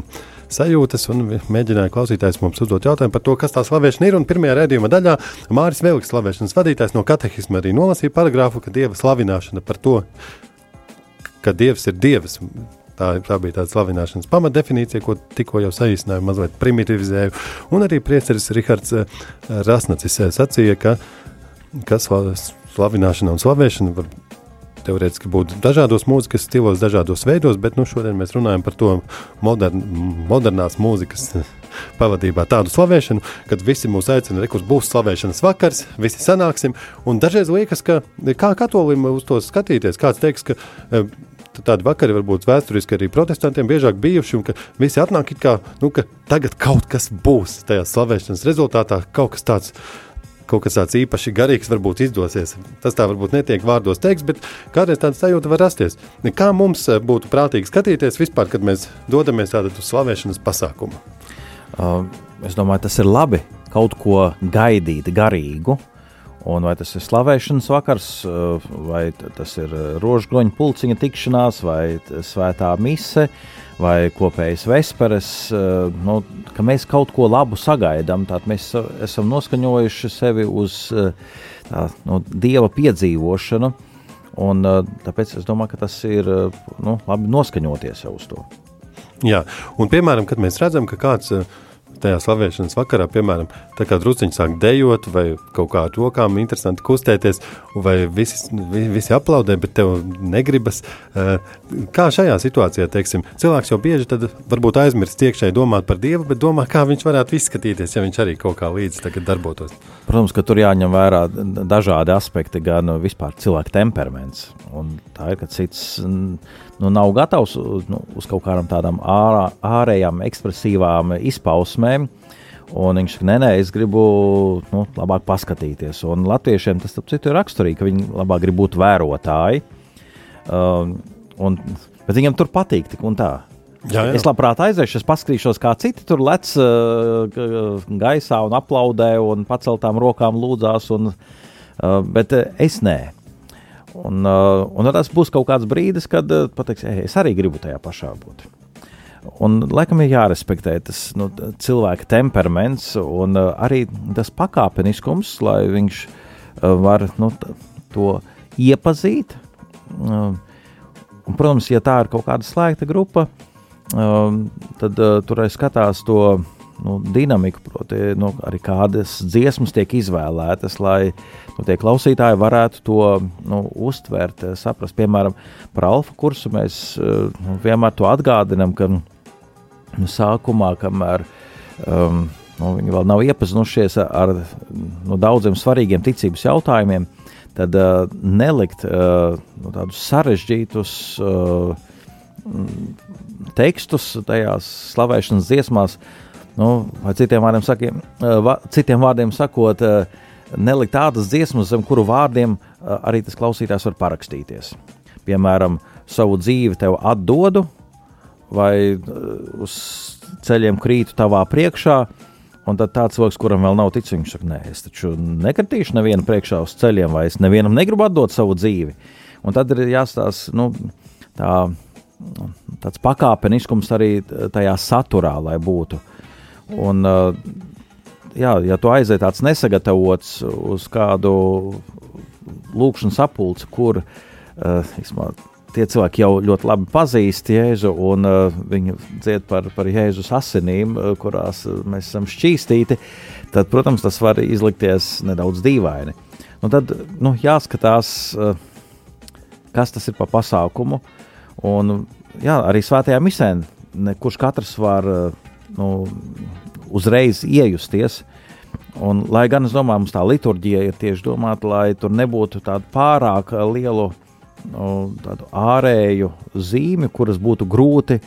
sajūtas, un mēģināja klausītājs mums uzdot jautājumu par to, kas tā slavēšana ir, pirmajā redzījuma daļā Māris Veliks, slavēšanas vadītājs no katehisma arī nolasīja paragrāfu, ka Dieva slavināšana par to, ka Dievs ir Dievs. Tā, tā bija tāda slavināšanas pamatdefinīcija, ko tikko jau saīsināju, mazliet primitivizēju. Un arī priesteris Rihards eh, Rasnacis eh, sacīja, ka, ka slavināšana un slavēšana var teorētiski būt dažādos mūzikas stilos, dažādos veidos, bet nu, šodien mēs runājam par to modern, modernās mūzikas pavadībā tādu slavēšanu, kad visi mūs aicina, kurš būs slavēšanas vakars, visi sanāksim. Un dažreiz liekas, ka kā katolim uz to skatīties, kāds teiks, ka e, tādi vakari varbūt vēsturiski arī protestantiem biežāk bijuši, un ka visi atnāk it kā, nu, ka tagad kaut kas būs tajā slavēšanas rezultātā, kaut kas tāds kaut kas tāds īpaši garīgs varbūt izdosies. Tas tā varbūt netiek vārdos teikts, bet kādreiz tāda sajūta var rasties. Kā mums eh, būtu prātīgi skatīties vispār, kad mēs dodamies tādā uz slavēšanas pasākumu? Uh, es domāju, tas ir labi kaut ko gaidīt garīgu. Un vai tas ir slavēšanas vakars, uh, vai tas ir rožgoņa pulciņa tikšanās, vai svētā mise, uh, vai kopējas vesperes, eh, nu, ka mēs kaut ko labu sagaidām. Tad mēs esam noskaņojuši sevi uz tā, nu, dieva piedzīvošanu. Un, tāpēc es domāju, ka tas ir nu, labi noskaņoties jau uz to. Jā, un piemēram, kad mēs redzam, ka kāds uh, tajā slavēšanas vakarā, piemēram, tā kā drusciņš sāk dejot, vai kaut kā ar rokām interesanti kustēties, vai visi, visi aplaudē, bet tev negribas. Eh, kā šajā situācijā, teiksim, cilvēks jau bieži varbūt aizmirst iekšēji domāt par Dievu, bet domā, kā viņš varētu izskatīties, ja viņš arī kaut kā līdzi darbotos. Protams, ka tur jāņem vērā dažādi aspekti, gan vispār cilvēka temperaments. Un tā ir, ka cits nu, nav gatavs nu, uz kaut kādām tādām ārā, ārējām, ekspresīvām izpausmēm. Un viņš saka, nē, nē, es gribu nu, labāk paskatīties. Un latviešiem tas citu, ir raksturīgi, ka viņi labāk grib būt vērotāji. Um, un, bet viņam tur patīk tik un tā. Jā, jā. Es labprāt aiziešu, es paskatīšos, kā citi tur lec uh, gaisā un aplaudē un paceltām rokām lūdzās. Un, uh, bet uh, es nē. Un, uh, un tas būs kaut kāds brīdis, kad uh, pateiks, es arī gribu tajā pašā būt. Un, laikam ir jārespektē tas nu, cilvēka temperaments un uh, arī tas pakāpeniskums, lai viņš var nu, to iepazīt. Uh, un, protams, ja tā ir kaut kāda slēgta grupa, uh, tad tur arī skatās to nu, dinamiku, proti, nu, arī kādas dziesmas tiek izvēlētas, lai nu, tie klausītāji varētu to nu, uztvert, eh, saprast. Piemēram, par alfa kursu mēs eh, nu, vienmēr to atgādinām, ka nu, sākumā, kamēr um, nu, viņi vēl nav iepazinušies ar nu, daudziem svarīgiem ticības jautājumiem, tad uh, nelikt uh, nu, tādus sarežģītus uh, tekstus tajās slavēšanas dziesmās, nu, vai citiem vārdiem, sakiem, va, citiem vārdiem sakot, nelikt tādas dziesmas, zem kuru vārdiem arī tas klausītājs var parakstīties. Piemēram, savu dzīvi tev atdodu, vai uz ceļiem krītu tavā priekšā. Un tad tāds cilvēks, kuram vēl nav ticis, viņš saka, nē, es taču nekritīšu nevienu priekšā uz ceļiem, vai es nevienam negribu atdot savu dzīvi. Un tad ir jāstāsta nu, tā, tāds pakāpeniskums arī tajā saturā, lai būtu. Un, jā, ja tu aiziet tāds nesagatavots uz kādu lūkšanas apulci, kur uh, tie cilvēki jau ļoti labi pazīst Jēzu un uh, viņi dzied par, par Jēzus asinīm, uh, kurās mēs esam šķīstīti, tad, protams, tas var izlikties nedaudz dīvaini. Un tad nu, jāskatās, uh, kas tas ir pa pasākumu. Un, jā, arī svētajā misē, kurš katrs var uh, nu, uzreiz iejusties. Un, lai gan es domāju, mums tā liturģija ir tieši domāta, lai tur nebūtu tādu pārāk lielu nu, ārēju zīmi, kuras būtu grūti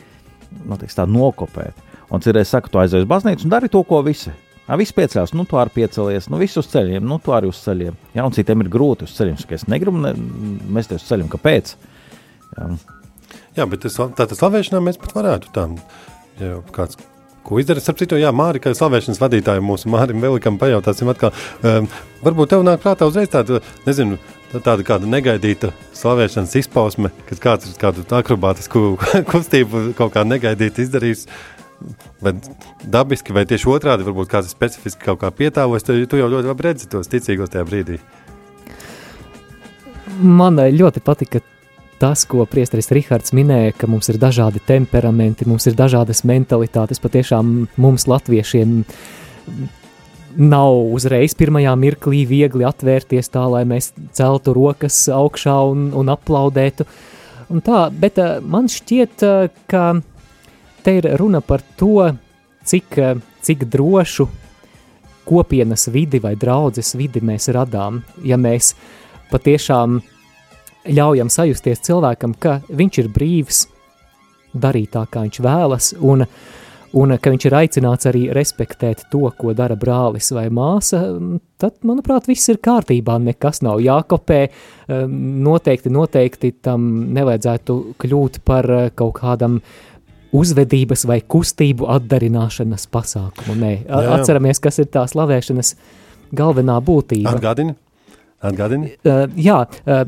nu, teiks, nokopēt. Un citreiz saka, tu aizies uz baznīcu un dari to, ko visi. Ja, viss piecēlās, nu, tu arī piecēlies, nu, viss uz ceļiem, nu, tu arī uz ceļiem. Jā, un citiem ir grūti uz ceļiem. Saka, es negribu ne, mesties uz ceļiem, kāpēc? Jā, jā bet tas, tātad slavēšanā mēs pat varētu tā, ja kāds Ko izdarīt? Starp citu, jā, Mārija, kā slavēšanas vadītājiem, mūsu Mārim Velikam pajautāsim atkal. Um, varbūt tev nāk prātā uzreiz tāda, nezinu, tāda kāda negaidīta slavēšanas izpausme, kad kāds ir kādu akrobātisku kustību kaut kā negaidīti izdarījis. Vai dabiski, vai tieši otrādi, varbūt kāds specifiski kaut kā pietāvojas, tu, tu jau ļoti labi redzi tos ticīgos tajā brīdī. Man ļoti patika tas, ko priesteris Rihards minēja, ka mums ir dažādi temperamenti, mums ir dažādas mentalitātes. Patiešām mums, latviešiem, nav uzreiz pirmajā mirklī viegli atvērties tā, lai mēs celtu rokas augšā un, un aplaudētu. Un tā, bet uh, man šķiet, uh, ka te ir runa par to, cik, uh, cik drošu kopienas vidi vai draudzes vidi mēs radām, ja mēs patiešām ļaujam sajusties cilvēkam, ka viņš ir brīvs darīt tā, kā viņš vēlas, un, un ka viņš ir aicināts arī respektēt to, ko dara brālis vai māsa, tad, manuprāt, viss ir kārtībā, nekas nav jākopē, noteikti, noteikti tam nevajadzētu kļūt par kaut kādam uzvedības vai kustību atdarināšanas pasākumu. Nē, jā, jā. atceramies, kas ir tā slavēšanas galvenā būtība. Atgādini? Atgādini? Uh, jā, uh,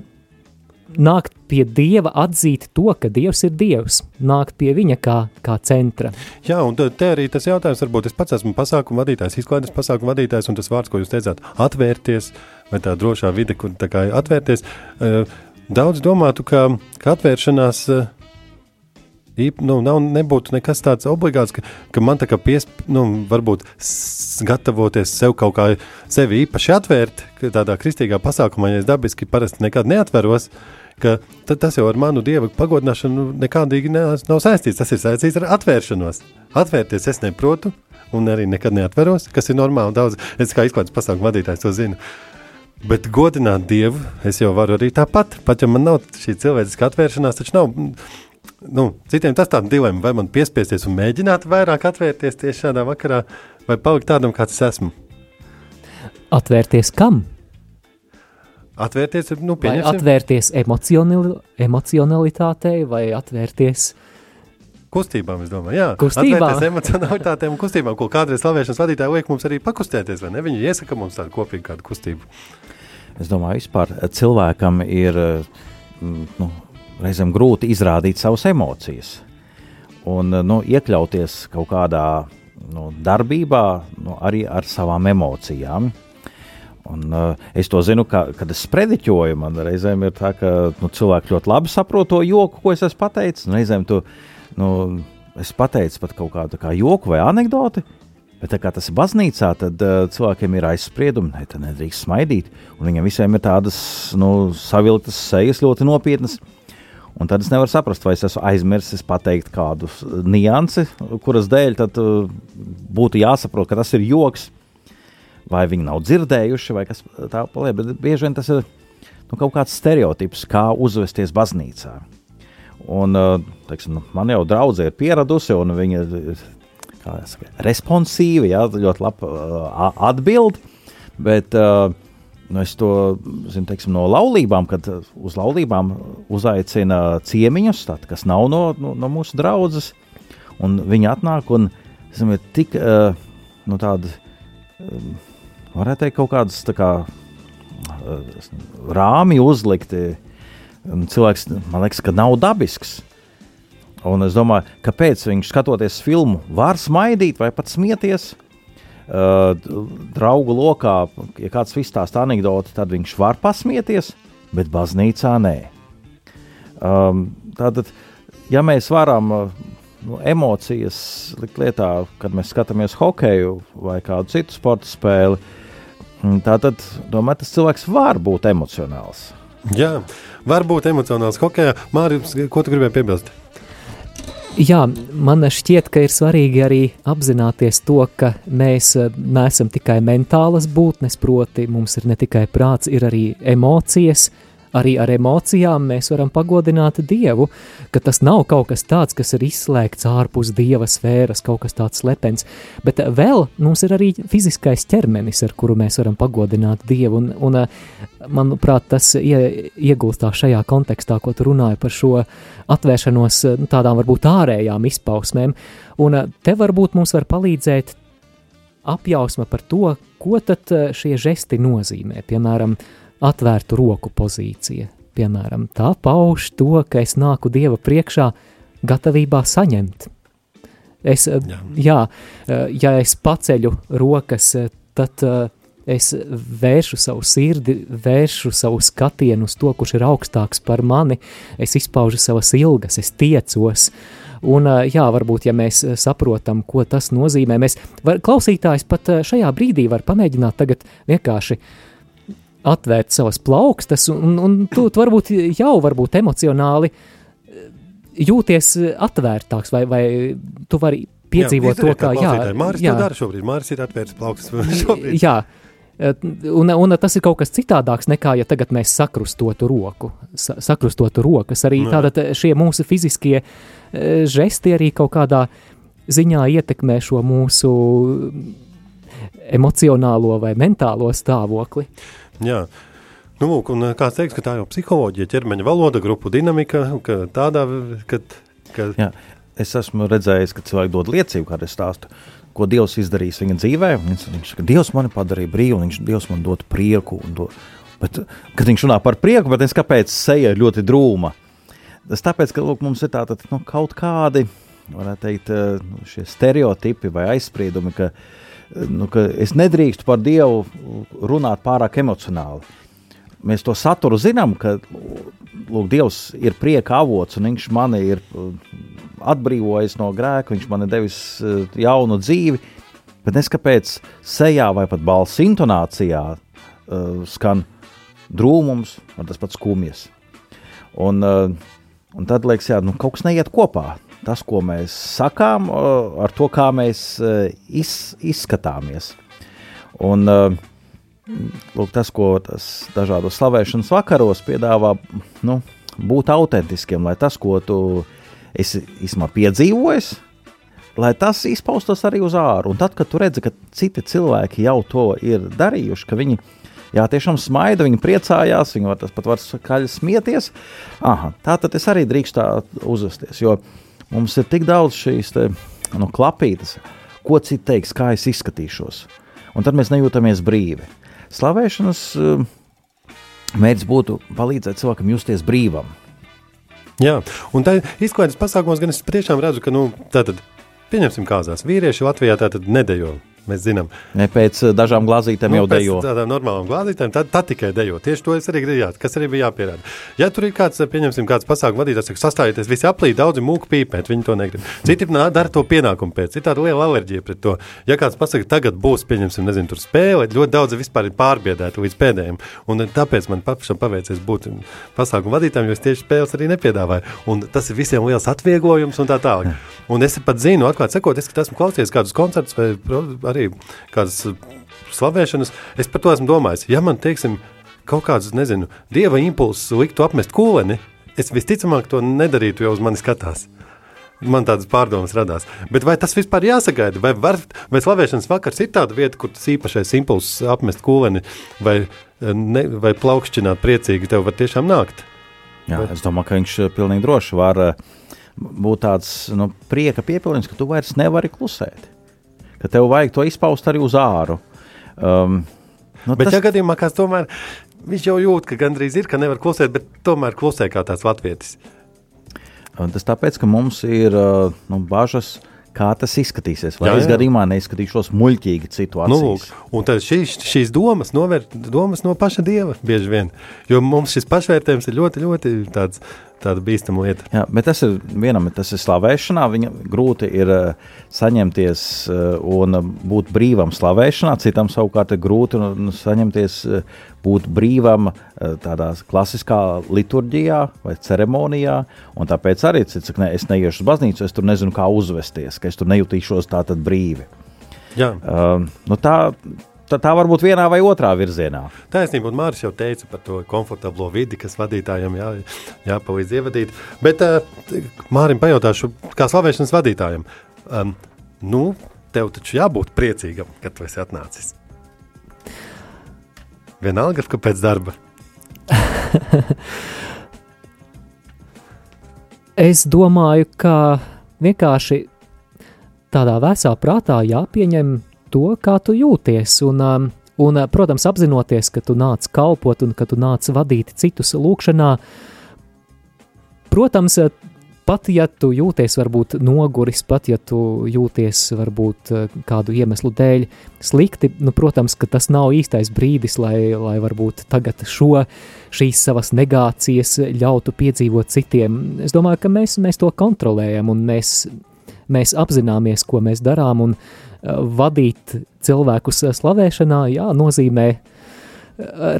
nākt pie Dieva, atzīt to, ka Dievs ir Dievs, nākt pie Viņa kā, kā centra. Jā, un te arī tas jautājums, varbūt es pats esmu pasākumu vadītājs, izklaides pasākumu vadītājs, un tas vārds, ko jūs teicāt, atvērties, vai tā drošā vide, kur tā kā atvērties. Daudz domātu, ka, ka atvēršanās īp, nu, nav, nebūtu nekas tāds obligāts, ka, ka man tā kā piesp, nu, varbūt gatavoties sev kaut kā sevi īpaši atvērt, tādā kristīgā pasākumā, ja es dabiski parasti nekad neatveros, ka tas jau ar manu dievu pagodināšanu nekādīgi ne, nav saistīts. Tas ir saistīts ar atvēršanos. Atvērties es neprotu, un arī nekad neatveros, kas ir normāli daudz. Es kā izklaides pasākumu vadītājs to zinu. Bet godināt Dievu es jau varu arī tāpat. Pat ja man nav šī cilvēciska atvēršanās, taču nav nu, citiem tas tāds dilemma, vai man piespiesties un mēģināt vairāk atvērties tieši šādā vakarā, vai palikt tādam, kāds es esmu. Atvērties kam? Atvērties, nu, vai atvērties emocionali, emocionalitātei, vai atvērties kustībām, es domāju, jā. Kustībām. Atvērties emocionalitātēm un kustībām, ko kādreiz slavēšanas vadītāji liek mums arī pakustēties, vai ne? Viņi iesaka mums tādu kopīgu kādu kustību. Es domāju, vispār cilvēkam ir, nu, reizēm grūti izrādīt savas emocijas. Un nu, iekļauties kaut kādā nu, darbībā nu, arī ar savām emocijām. Un, uh, es to zinu, ka, kad es sprediķoju, man reizēm ir tā, ka nu, cilvēki ļoti labi saprot to joku, ko es esmu pateicis. Reizēm tu, nu, es pateicu pat kaut kādu kā joku vai anekdoti, bet tā kā tas ir baznīcā, tad uh, cilvēkiem ir aizspriedumi, ne, tā nedrīkst smaidīt. Un viņiem visiem ir tādas nu, savilktas sejas ļoti nopietnas. Un tad es nevaru saprast, vai es esmu aizmirsis pateikt kādu niansi, kuras dēļ tad uh, būtu jāsaprot, ka tas ir joks, vai viņi nav dzirdējuši, vai kas tā paliek. Bet bieži vien tas ir nu, kaut kāds stereotips, kā uzvesties baznīcā. Un, uh, teiksim, nu, man jau draudzē ir pieradusi, un viņa ir responsīva, jā, ļoti labi uh, atbild. Bet uh, Nu, es to zinu teiksim, no laulībām, kad uz laulībām uzaicina ciemiņus, tād, kas nav no, no, no mūsu draugas. Viņi atnāk un zin, ir tik nu, tādi, um, varētu teikt, kaut kādas kā, uh, rāmi uzlikti. Cilvēks, man liekas, ka nav dabisks. Un es domāju, kāpēc viņš skatoties filmu var smaidīt vai pat smieties. Uh, draugu lokā, ja kāds izstāsta anekdoti, tad viņš var pasmieties, bet baznīcā nē. Um, tātad, ja mēs varam uh, nu, emocijas likt lietā, kad mēs skatāmies hokeju vai kādu citu sporta spēli, mm, tad, domāju, tas cilvēks var būt emocionāls. Jā, var būt emocionāls hokejā. Mārcis, ko tu gribēji piebilst? Jā, man šķiet, ka ir svarīgi arī apzināties to, ka mēs eh, neesam tikai mentālas būtnes, proti, mums ir ne tikai prāts, ir arī emocijas, arī ar emocijām mēs varam pagodināt Dievu, ka tas nav kaut kas tāds, kas ir izslēgts ārpus Dieva sfēras, kaut kas tāds slepens, bet vēl mums ir arī fiziskais ķermenis, ar kuru mēs varam pagodināt Dievu, un, un manuprāt, tas ie, iegulstās šajā kontekstā, ko tu runāji par šo atvēršanos nu, tādām varbūt ārējām izpausmēm, un te varbūt mums var palīdzēt apjausma par to, ko tad šie žesti nozīmē, piemēram, atvērtu roku pozīcija. Piemēram, tā pauž to, ka es nāku Dieva priekšā gatavībā saņemt. Es, eh, jā. jā, eh, ja es paceļu rokas, eh, tad es vēršu savu sirdi, vēršu savu skatienu uz to, kurš ir augstāks par mani, es izpaužu savas ilgas, es tiecos. Un, jā, varbūt, ja mēs saprotam, ko tas nozīmē, mēs var, klausītājs pat šajā brīdī var pamēģināt tagad vienkārši uh, atvērt savas plaukstas, un, un tu, tu varbūt jau varbūt emocionāli eh, jūties atvērtāks, vai, vai tu vari piedzīvot jā, to, kā, jā, Māris jā. to dara šobrīd, Māris ir atvērts plaukstas šobrīd. Jā, eh, un, un tas ir kaut kas citādāks nekā, ja tagad mēs sakrustotu roku, sa, sakrustotu rokas, arī no. tātad šie mūsu fiziskie eh, žesti arī kaut kādā ziņā ietekmē šo mūsu emocionālo vai mentālo stāvokli. Jā. Nu, lūk, eh, kāds teiks, ka tā jau psiholoģija, ķermeņa valoda, grupu dinamika, ka tādā, kad, kad... Jā, es esmu redzējis, ka cilvēki dod liecību, kad es stāstu, ko Dievs izdarījis viņa dzīvē. Viņš, viņš saka, Dievs mani padarīja brīvu, viņš, Dievs man dod prieku. Do, bet, kad viņš runā par prieku, bet es kāpēc seja ir ļoti drūma? Tas tāpēc, ka lūk, mums ir tātad, nu, kaut kādi, varētu teikt, eh, nu, stereotipi vai aizspriedumi, ka, uh, nu, ka es nedrīkstu par Dievu runāt pārāk emocionāli. Mēs to saturu zinām, ka lūk, Dievs ir prieka avots un Viņš mani ir uh, atbrīvojis no grēka, Viņš man ir devis uh, jaunu dzīvi. Bet neskapēc sejā vai pat balss intonācijā uh, skan drūmums un tas pats skumjas. Un, uh, un tad liekas, jā, nu, kaut kas neiet kopā tas, ko mēs sakām, ar to, kā mēs e, iz, izskatāmies. Un, e, lūk, tas, ko tas dažādos slavēšanas vakaros piedāvā, nu, būt autentiskiem, lai tas, ko tu esi īstenībā piedzīvojis, lai tas izpaustos arī uz āru. Un tad, kad tu redzi, ka citi cilvēki jau to ir darījuši, ka viņi jā, tiešām smaida, viņi priecājās, viņi var, pat var skaļi smieties, aha, tā tad es arī drīkstu tā uzvesties. Jo uh, Mums ir tik daudz šīs te, nu, klapītes, ko citi teiks, kā es izskatīšos. Un tad mēs nejūtamies brīvi. Slavēšanas uh, mērķis būtu palīdzēt cilvēkam justies brīvam. Jā, un tā izklaides pasākumos gan es patiešām redzu, ka, nu, tātad, pieņemsim kāzās, vīrieši Latvijā tātad nedejo Mēs zinām, ne pēc eh, dažām glāzītēm nu, jau dejo. Tādām normālām glāzītēm, tad, tad tikai dejo. Tieši to es arī gribēju, kas arī bija jāpierāda. Ja tur ir kāds, pieņemsim, kāds pasākumu vadītājs, kas sastājieties, visi aplīd, daudzi mūku pīpēt, viņi to negrib. Citi dara to pienākumu pēc, ir tāda liela alerģija pret to. Ja kāds pasaka, tagad būs, pieņemsim, nezinu, tur spēle, ļoti daudz vispār ir pārbiedēti līdz pēdējiem. Un tāpēc man pašam paveicies būt pasākumu vadītājam, jo es tieši spēles arī nepiedāvāju. Un tas ir visiem liels atvieglojums un tā tālāk. Un es pat zinu, atklāt sakot, es esmu klausies kādus koncertus vai arī kādas uh, slavēšanas, es par to esmu domājis. Ja man, teiksim, kaut kāds, nezinu, dieva impulss liktu apmest kūleni, es visticamāk to nedarītu, jo uz mani skatās. Man tādas pārdomas radās. Bet vai tas vispār jāsagaida? Vai, var, vai slavēšanas vakars ir tāda vieta, kur tas īpašais impulss apmest kūleni vai, uh, ne, vai plaukšķināt priecīgi tev var tiešām nākt? Jā, vai? es domāju, ka viņš uh, pilnīgi droši var būt tāds nu, prieka piepildījums, ka tu vairs nevari klusēt ka tev vajag to izpaust arī uz āru. Um, nu, bet, tas... ja gadījumā kāds tomēr viņš jau jūt, ka gandrīz ir, ka nevar klusēt, bet tomēr klusē kā tāds latvietis. Tas tāpēc, ka mums ir uh, nu, bažas, kā tas izskatīsies. Vai jā, jā. es gadījumā neizskatīšos muļķīgi citu nu. Nu, un tad šīs, šīs domas novērt domas no paša dieva bieži vien. Jo mums šis pašvērtējums ir ļoti, ļoti tāds tāda bīstama lieta. Jā, bet tas ir vienam, tas ir slavēšanā. Viņa grūti ir uh, saņemties uh, un būt brīvam slavēšanā, citam savukārt ir grūti saņemties, uh, būt brīvam tādā klasiskā liturģijā vai ceremonijā. Tāpēc arī cits, ne, es neiešu uz baznīcu, es tur nezinu, kā uzvesties, ka es tur nejutīšos tā brīvi. Jā. Uh, nu tā, tā, tā var būt vienā vai otrā virzienā. Taisnība, un Mārcis jau teica par to komfortablo vidi, kas vadītājiem jā, jāpalīdz ievadīt. Bet uh, Mārim pajautāšu, kā slavēšanas vadītājiem, um, nu, tev taču jābūt priecīgam, kad tu esi atnācis. Vienalga, ka pēc darba. es domāju, ka vienkārši tādā vēsā prātā jāpieņem to, kā tu jūties. Un, um, un, protams, apzinoties, ka tu nāc kalpot un ka tu nāc vadīt citus lūkšanā, protams, pat ja tu jūties varbūt noguris, pat ja tu jūties varbūt kādu iemeslu dēļ slikti, nu, protams, ka tas nav īstais brīdis, lai, lai varbūt tagad šo, šīs savas negācijas ļautu piedzīvot citiem. Es domāju, ka mēs, mēs to kontrolējam un mēs, mēs apzināmies, ko mēs darām un uh, vadīt cilvēkus slavēšanā, jā, nozīmē uh,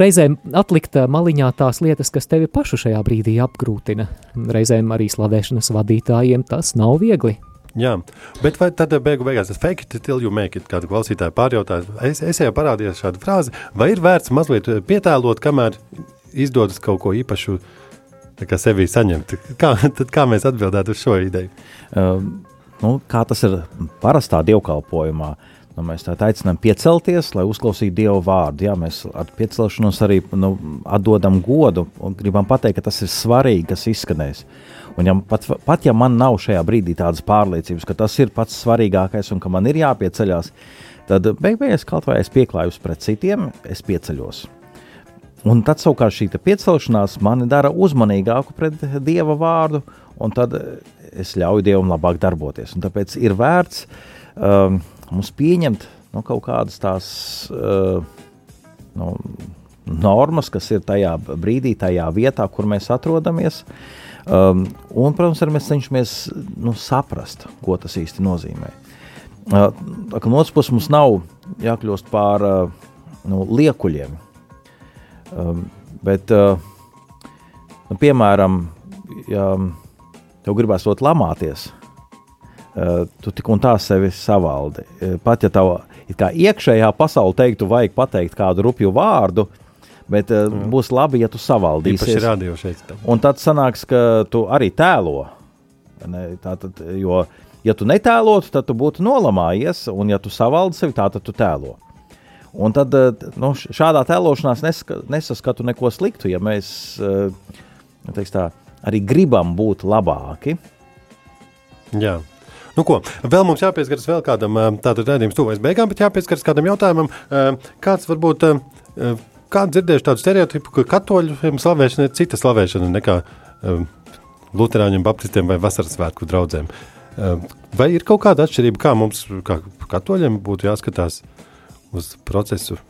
reizēm atlikt maliņā tās lietas, kas tevi pašu šajā brīdī apgrūtina. Reizēm arī slavēšanas vadītājiem tas nav viegli. Jā, bet vai tad beigu beigās tas fake it till you make it, kādu klausītāju pārjautāt, es, es jau parādīju šādu frāzi, vai ir vērts mazliet pietēlot, kamēr izdodas kaut ko īpašu sevī saņemt? Kā, tad kā mēs atbildētu uz šo ideju? Um, nu, kā tas ir parastā dievkalpojumā, Nu, mēs tā aicinām piecelties, lai uzklausītu Dieva vārdu. Jā, mēs ar piecelšanos arī nu, atdodam godu un gribam pateikt, ka tas ir svarīgi, kas izskanēs. Un ja, pat, pat ja man nav šajā brīdī tādas pārliecības, ka tas ir pats svarīgākais un ka man ir jāpieceļās, tad beig beigās kaut vai es pieklājos pret citiem, es pieceļos. Un tad savukārt šī piecelšanās mani dara uzmanīgāku pret Dieva vārdu, un tad es ļauju Dievam labāk darboties. Un tāpēc ir vērts um, mums pieņemt nu, kaut kādas tās uh, nu, normas, kas ir tajā brīdī, tajā vietā, kur mēs atrodamies. Um, un, protams, arī mēs cenšamies nu, saprast, ko tas īsti nozīmē. Uh, no otras puses, mums nav jākļūst par uh, nu, liekuļiem. Um, bet, uh, nu, piemēram, ja tev gribēs ļoti lamāties, Eh, tu tik un tā sevi savaldi. Eh, pat ja tev iekšējā pasaule teiktu, vajag pateikt kādu rupju vārdu, bet uh, mm. būs labi, ja tu savaldīsies. Un tad sanāks, ka tu arī tēlo. Ne, tātad, jo, ja tu netēlotu, tad tu būtu nolamājies, un ja tu savaldi sevi, tā, tad tu tēlo. Un tad nu, šādā tēlošanā nesaskatu neko sliktu, ja mēs teiks, tā, arī gribam būt labāki. Jā. Nu, ko, vēl mums jāpieskaras vēl kādam tādam redzējumam, tuvojas beigām, bet jāpieskaras kādam jautājumam, kāds varbūt. Kādu dzirdējuši tādu stereotipu, ka katoļu slavēšana ir cita slavēšana nekā Lutāņiem, Baptistiem vai Vasaras svētku draugiem. Vai ir kaut kāda atšķirība, kā mums, kā katoļiem, būtu jāskatās uz procesu?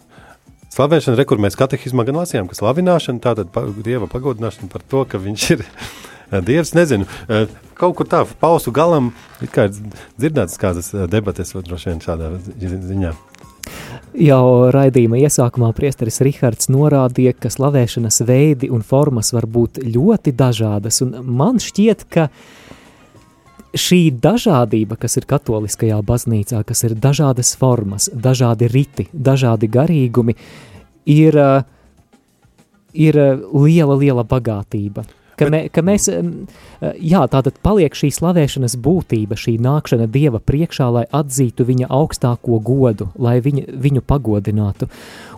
Slavēšana, re, kur mēs katehizmā gan lasījām, ka slavināšana, tātad pa, dieva pagodināšana par to, ka viņš ir Dievs, nezinu, kaut kur tā pausu galam, ir dzirdētas kādas debates, droši vien šādā ziņā. Jau raidījuma iesākumā priesteris Rihards norādīja, ka slavēšanas veidi un formas var būt ļoti dažādas, un man šķiet, ka šī dažādība, kas ir katoliskajā baznīcā, kas ir dažādas formas, dažādi riti, dažādi garīgumi, ir, ir liela, liela bagātība ka, mē, ka mēs, jā, tātad paliek šī slavēšanas būtība, šī nākšana Dieva priekšā, lai atzītu viņa augstāko godu, lai viņa, viņu pagodinātu.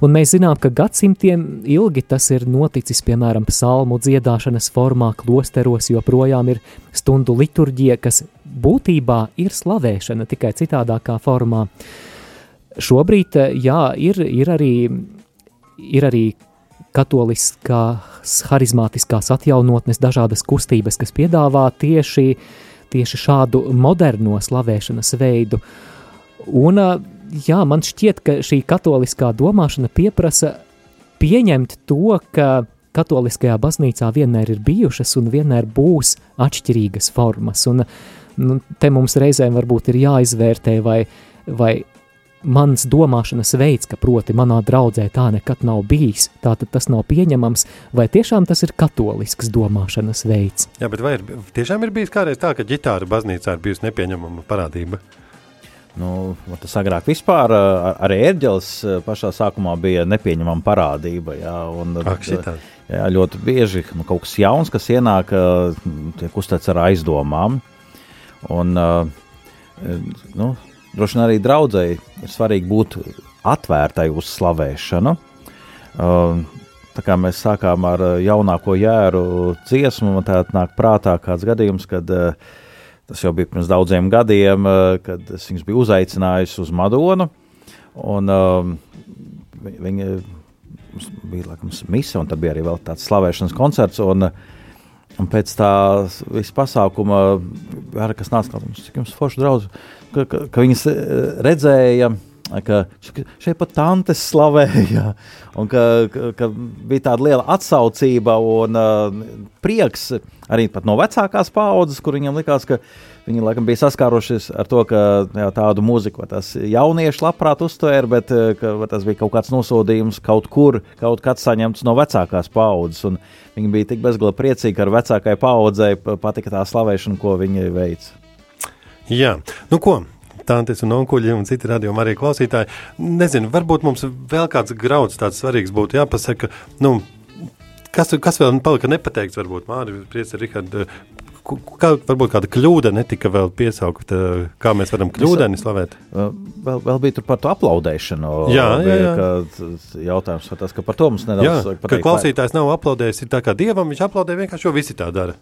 Un mēs zinām, ka gadsimtiem ilgi tas ir noticis, piemēram, psalmu dziedāšanas formā, klosteros joprojām ir stundu liturģija, kas būtībā ir slavēšana, tikai citādākā formā. Šobrīd, jā, ir, ir arī, ir arī katoliskās, harizmātiskās atjaunotnes, dažādas kustības, kas piedāvā tieši, tieši šādu moderno slavēšanas veidu. Un, jā, man šķiet, ka šī katoliskā domāšana pieprasa pieņemt to, ka katoliskajā baznīcā vienmēr ir bijušas un vienmēr būs atšķirīgas formas. Un, nu, te mums reizēm varbūt ir jāizvērtē, vai, vai mans domāšanas veids, ka proti manā draudzē tā nekad nav bijis, tātad tas nav pieņemams, vai tiešām tas ir katolisks domāšanas veids? Jā, bet vai ir, tiešām ir bijis kādreiz tā, ka ģitāra baznīcā ir bijusi nepieņemama parādība? Nu, tas agrāk vispār arī ērģelis pašā sākumā bija nepieņemama parādība. Jā, un, Ak, jā, ļoti bieži nu, kaut kas jauns, kas ienāk, tiek uztverts ar aizdomām. Un, nu, droši vien arī draudzēji ir svarīgi būt atvērtai uz slavēšanu. Tā kā mēs sākām ar jaunāko jēru dziesmu, man tā nāk prātā kāds gadījums, kad uh, Tas jau bija pirms daudziem gadiem, eh, kad es viņus biju uzaicinājis uz Madonu. Un, um, viņa bija laikam mise, un tad bija arī vēl tāds slavēšanas koncerts. Un, un pēc tā visa pasākuma, arī kas nāca klāt, cik jums forši draudz, ka, ka, ka viņas eh, redzēja, ka šeit pat tantes slavēja, un ka, ka, ka bija tāda liela atsaucība un uh, prieks arī no vecākās paaudzes, kur viņam likās, ka viņi laikam bija saskārušies ar to, ka jā, tādu mūziku tas jaunieši labprāt uztvēra, bet ka, tas bija kaut kāds nosodījums kaut kur, kaut kāds saņemts no vecākās paaudzes. Viņi bija tik bezgalīgi priecīgi, ka ar vecākai paaudzei patika tā slavēšana, ko viņi veica. Jā, nu ko? tantes un onkuļi un citi radījumi arī klausītāji. Nezinu, varbūt mums vēl kāds grauds tāds svarīgs būtu jāpasaka. Nu, kas, kas vēl palika nepateikts, varbūt Mārija, Priesa, Riharda, kā, varbūt kāda kļūda netika vēl piesaukta, kā mēs varam kļūdaini slavēt? Vēl, vēl bija par to aplaudēšanu. Jā, jā, jā. Jautājums tas, ka par to mums nedaudz jā, pateikt. Ka klausītājs nav aplaudējis, ir tā kā dievam, viņš aplaudē vienkārši, jo visi tā dara.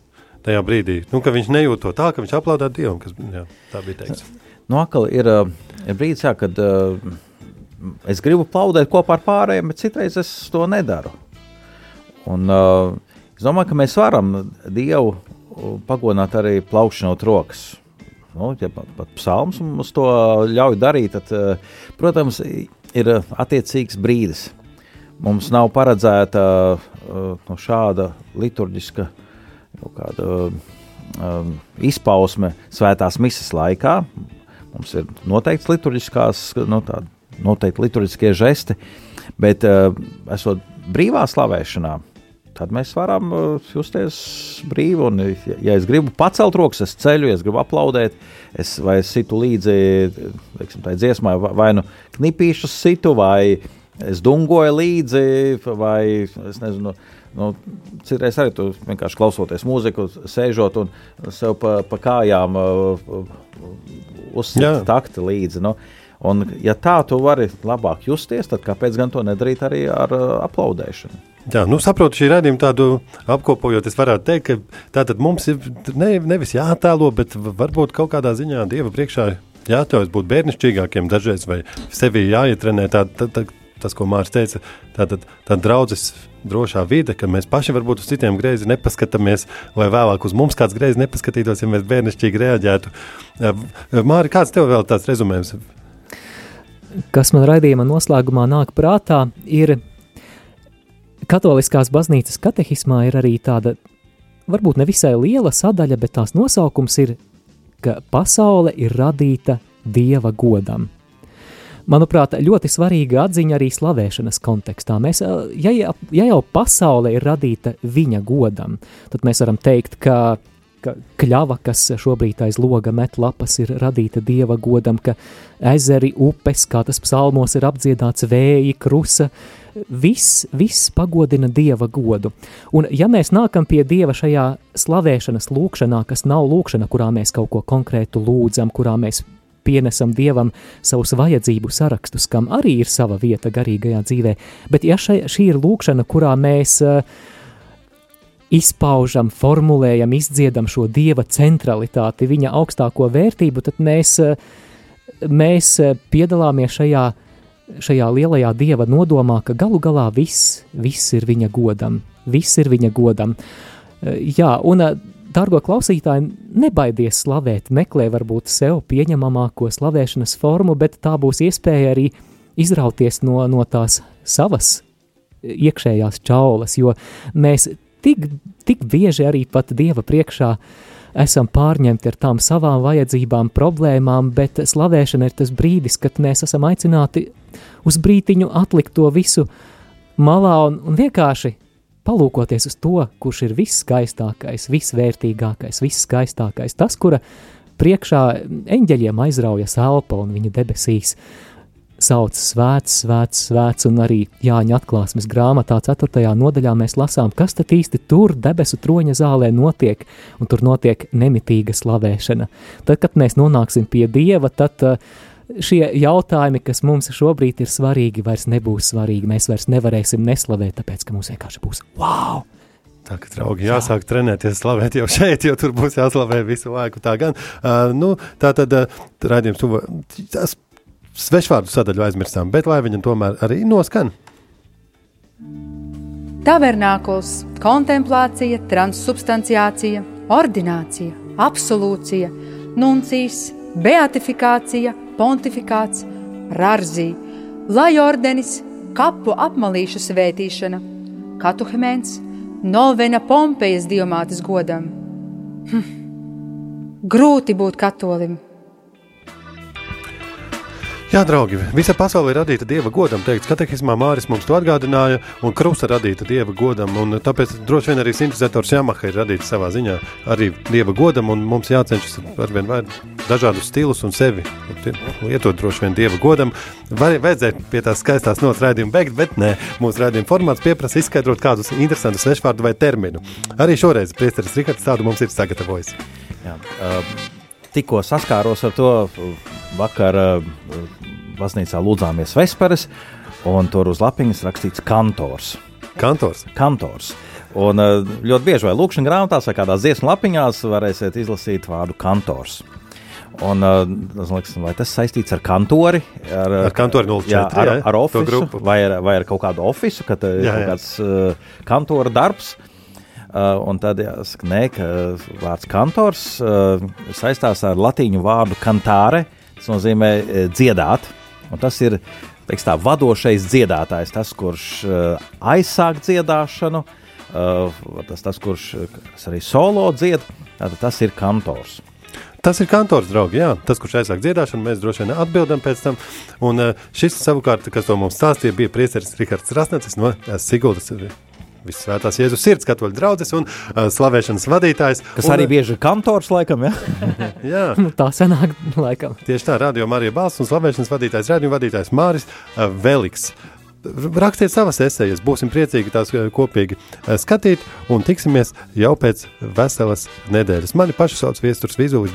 Tajā brīdī, nu, ka viņš nejūt to tā, ka viņš aplaudē dievam, kas jā, tā bija teikts. Nu, akal ir, ir brīdis, jā, kad es gribu aplaudēt kopā ar pārējiem, bet citreiz es to nedaru. Un, uh, es domāju, ka mēs varam Dievu pagodināt arī plaukšanot rokas. Nu, ja pat, pat psalms mums to ļauj darīt, tad, uh, protams, ir attiecīgs brīdis. Mums nav paredzēta uh, no šāda liturģiska kāda, um, izpausme svētās misijas laikā. Mums ir noteikts liturģiskās, nu, noteikti liturģiskie žesti, bet uh, esot brīvā slavēšanā, tad mēs varam uh, justies brīvi. Un, ja es gribu pacelt rokas, es ceļu, ja es gribu aplaudēt, es vai situ līdzi teiksim, tai dziesmai, vai nu knipīšus situ, vai es dungoju līdzi, vai es nezinu. Nu, citreiz arī tu vienkārši klausoties mūziku, sēžot un sev pa, pa kājām uh, uzsākt takti līdzi. Nu. Un, ja tā tu vari labāk justies, tad kāpēc gan to nedarīt arī ar uh, aplaudēšanu? Jā, nu, saprotu, šī raidījuma tādu apkopojot, es varētu teikt, ka tātad mums ir ne, nevis jātēlo, bet varbūt kaut kādā ziņā Dieva priekšā jāatļaujas būt bērnišķīgākiem dažreiz, vai sevi jāietrenē tā, tā, tā, tas, ko Mārcis teica, tātad tā draudzes drošā vide, ka mēs paši varbūt uz citiem greizi nepaskatāmies, vai vēlāk uz mums kāds greizi nepaskatītos, ja mēs bērnišķīgi reaģētu. Māri, kāds tev vēl tāds rezumējums? Kas man raidījuma noslēgumā nāk prātā, ir Katoliskās baznīcas katehismā ir arī tāda, varbūt nevisai liela sadaļa, bet tās nosaukums ir, ka pasaule ir radīta dieva godam. Manuprāt, ļoti svarīga atziņa arī slavēšanas kontekstā. Mēs, ja, ja jau pasaule ir radīta viņa godam, tad mēs varam teikt, ka ka kļava, kas šobrīd aiz loga met lapas, ir radīta dieva godam, ka ezeri, upes, kā tas psalmos ir apdziedāts, vēji, krusa, viss, viss pagodina dieva godu. Un ja mēs nākam pie dieva šajā slavēšanas lūkšanā, kas nav lūkšana, kurā mēs kaut ko konkrētu lūdzam, kurā mēs pienesam dievam savus vajadzību sarakstus, kam arī ir sava vieta garīgajā dzīvē, bet ja šai, šī ir lūkšana, kurā mēs uh, izpaužam, formulējam, izdziedam šo dieva centralitāti, viņa augstāko vērtību, tad mēs, eh, mēs eh, piedalāmies šajā, šajā lielajā dieva nodomā, ka galu galā viss, viss ir viņa godam. Viss ir viņa godam. Eh, jā, un, dārgo klausītāji, nebaidies slavēt, meklē varbūt sev pieņemamāko slavēšanas formu, bet tā būs iespēja arī izrauties no, no tās savas iekšējās čaulas, jo mēs tik, tik bieži arī pat Dieva priekšā esam pārņemti ar tām savām vajadzībām, problēmām, bet slavēšana ir tas brīdis, kad mēs esam aicināti uz brītiņu atlikt to visu malā un, un vienkārši palūkoties uz to, kurš ir viskaistākais, visvērtīgākais, visskaistākais, tas, kura priekšā eņģeļiem aizraujas elpa un viņa debesīs sauc svēts, svēts, svēts, un arī Jāņa atklāsmes grāmatā 4. nodaļā mēs lasām, kas tad īsti tur debesu troņa zālē notiek, un tur notiek nemitīga slavēšana. Tad, kad mēs nonāksim pie Dieva, tad uh, šie jautājumi, kas mums šobrīd ir svarīgi, vairs nebūs svarīgi. Mēs vairs nevarēsim neslavēt, tāpēc ka mums vienkārši būs wow! Tā kā draugi jāsāk trenēties, slavēt jau šeit, jo tur būs jāslavē visu laiku. Tā gan, uh, nu, tā tad uh, raidījums, tas svešvārdu sadaļu aizmirstām, bet lai viņam tomēr arī noskan. Tavernākls, kontemplācija, transsubstanciācija, ordinācija, absolūcija, nuncijas, beatifikācija, pontifikāts, rarzī, lai ordenis, kapu apmalīšu svētīšana, katuhemēns, novena Pompejas diamātes godam. Hm. Grūti būt katolim, Jā, draugi, visa pasaule ir radīta dieva godam. Teikts, katehismā Māris mums to atgādināja, un krusta radīta dieva godam. Tāpēc droši vien arī sintetizators Yamaha ir radīts savā ziņā arī dieva godam, un mums jācenšas ar vien vairāk dažādus stilus un sevi lietot droši vien dieva godam. Vai, vajadzēja pie tās skaistās nots raidījuma beigt, bet nē, mūsu raidījuma formāts pieprasa izskaidrot kādus interesantus svešvārdu vai terminu. Arī šoreiz priesteris Rikards tādu mums ir sagatavojis. Jā, uh, tikko saskāros ar to vakar. Uh, baznīcā lūdzāmies vesperes, un tur uz lapiņas rakstīts kantors. Kantors. kantors. Un eh, ļoti bieži vai lūkšanas grāmatās vai kādās dziesmu lapiņās varēsiet izlasīt vārdu kantors. Un, uh, liekas, vai tas saistīts ar kantori? Ar, ar kantori 04, jā, ar, jā, ar ofisu, vai ar, vai ar kaut kādu ofisu, kad ir kaut kāds uh, kantora darbs. Uh, un tad jāsaka, nē, ka vārds kantors uh, saistās ar latīņu vārdu kantāre. Tas nozīmē dziedāt. Uh, Un tas ir teiks, tā, vadošais dziedātājs, tas, kurš aizsāk dziedāšanu, tas, tas, kurš arī solo dzied, tātad tas ir kantors. Tas ir kantors, draugi. Jā, tas, kurš aizsāk dziedāšanu, mēs droši vien atbildam pēc tam. Un šis savukārt, kas to mums stāstīja, bija priesteris Rikards Rasnecis no Siguldas Visvētās Jēzus sirds katoļu draugs un uh, slavēšanas vadītājs. Kas un, arī bieži ir kantors, laikam, ja? jā. Nu, tā senāk, laikam. Tieši tā, radio Marija Balsts un slavēšanas vadītājs, radio vadītājs Māris uh, Veliks. Rakstiet savas esejas, būsim priecīgi tās kopīgi skatīt un tiksimies jau pēc veselas nedēļas. Mani pašu sauc Viesturs Vizulis.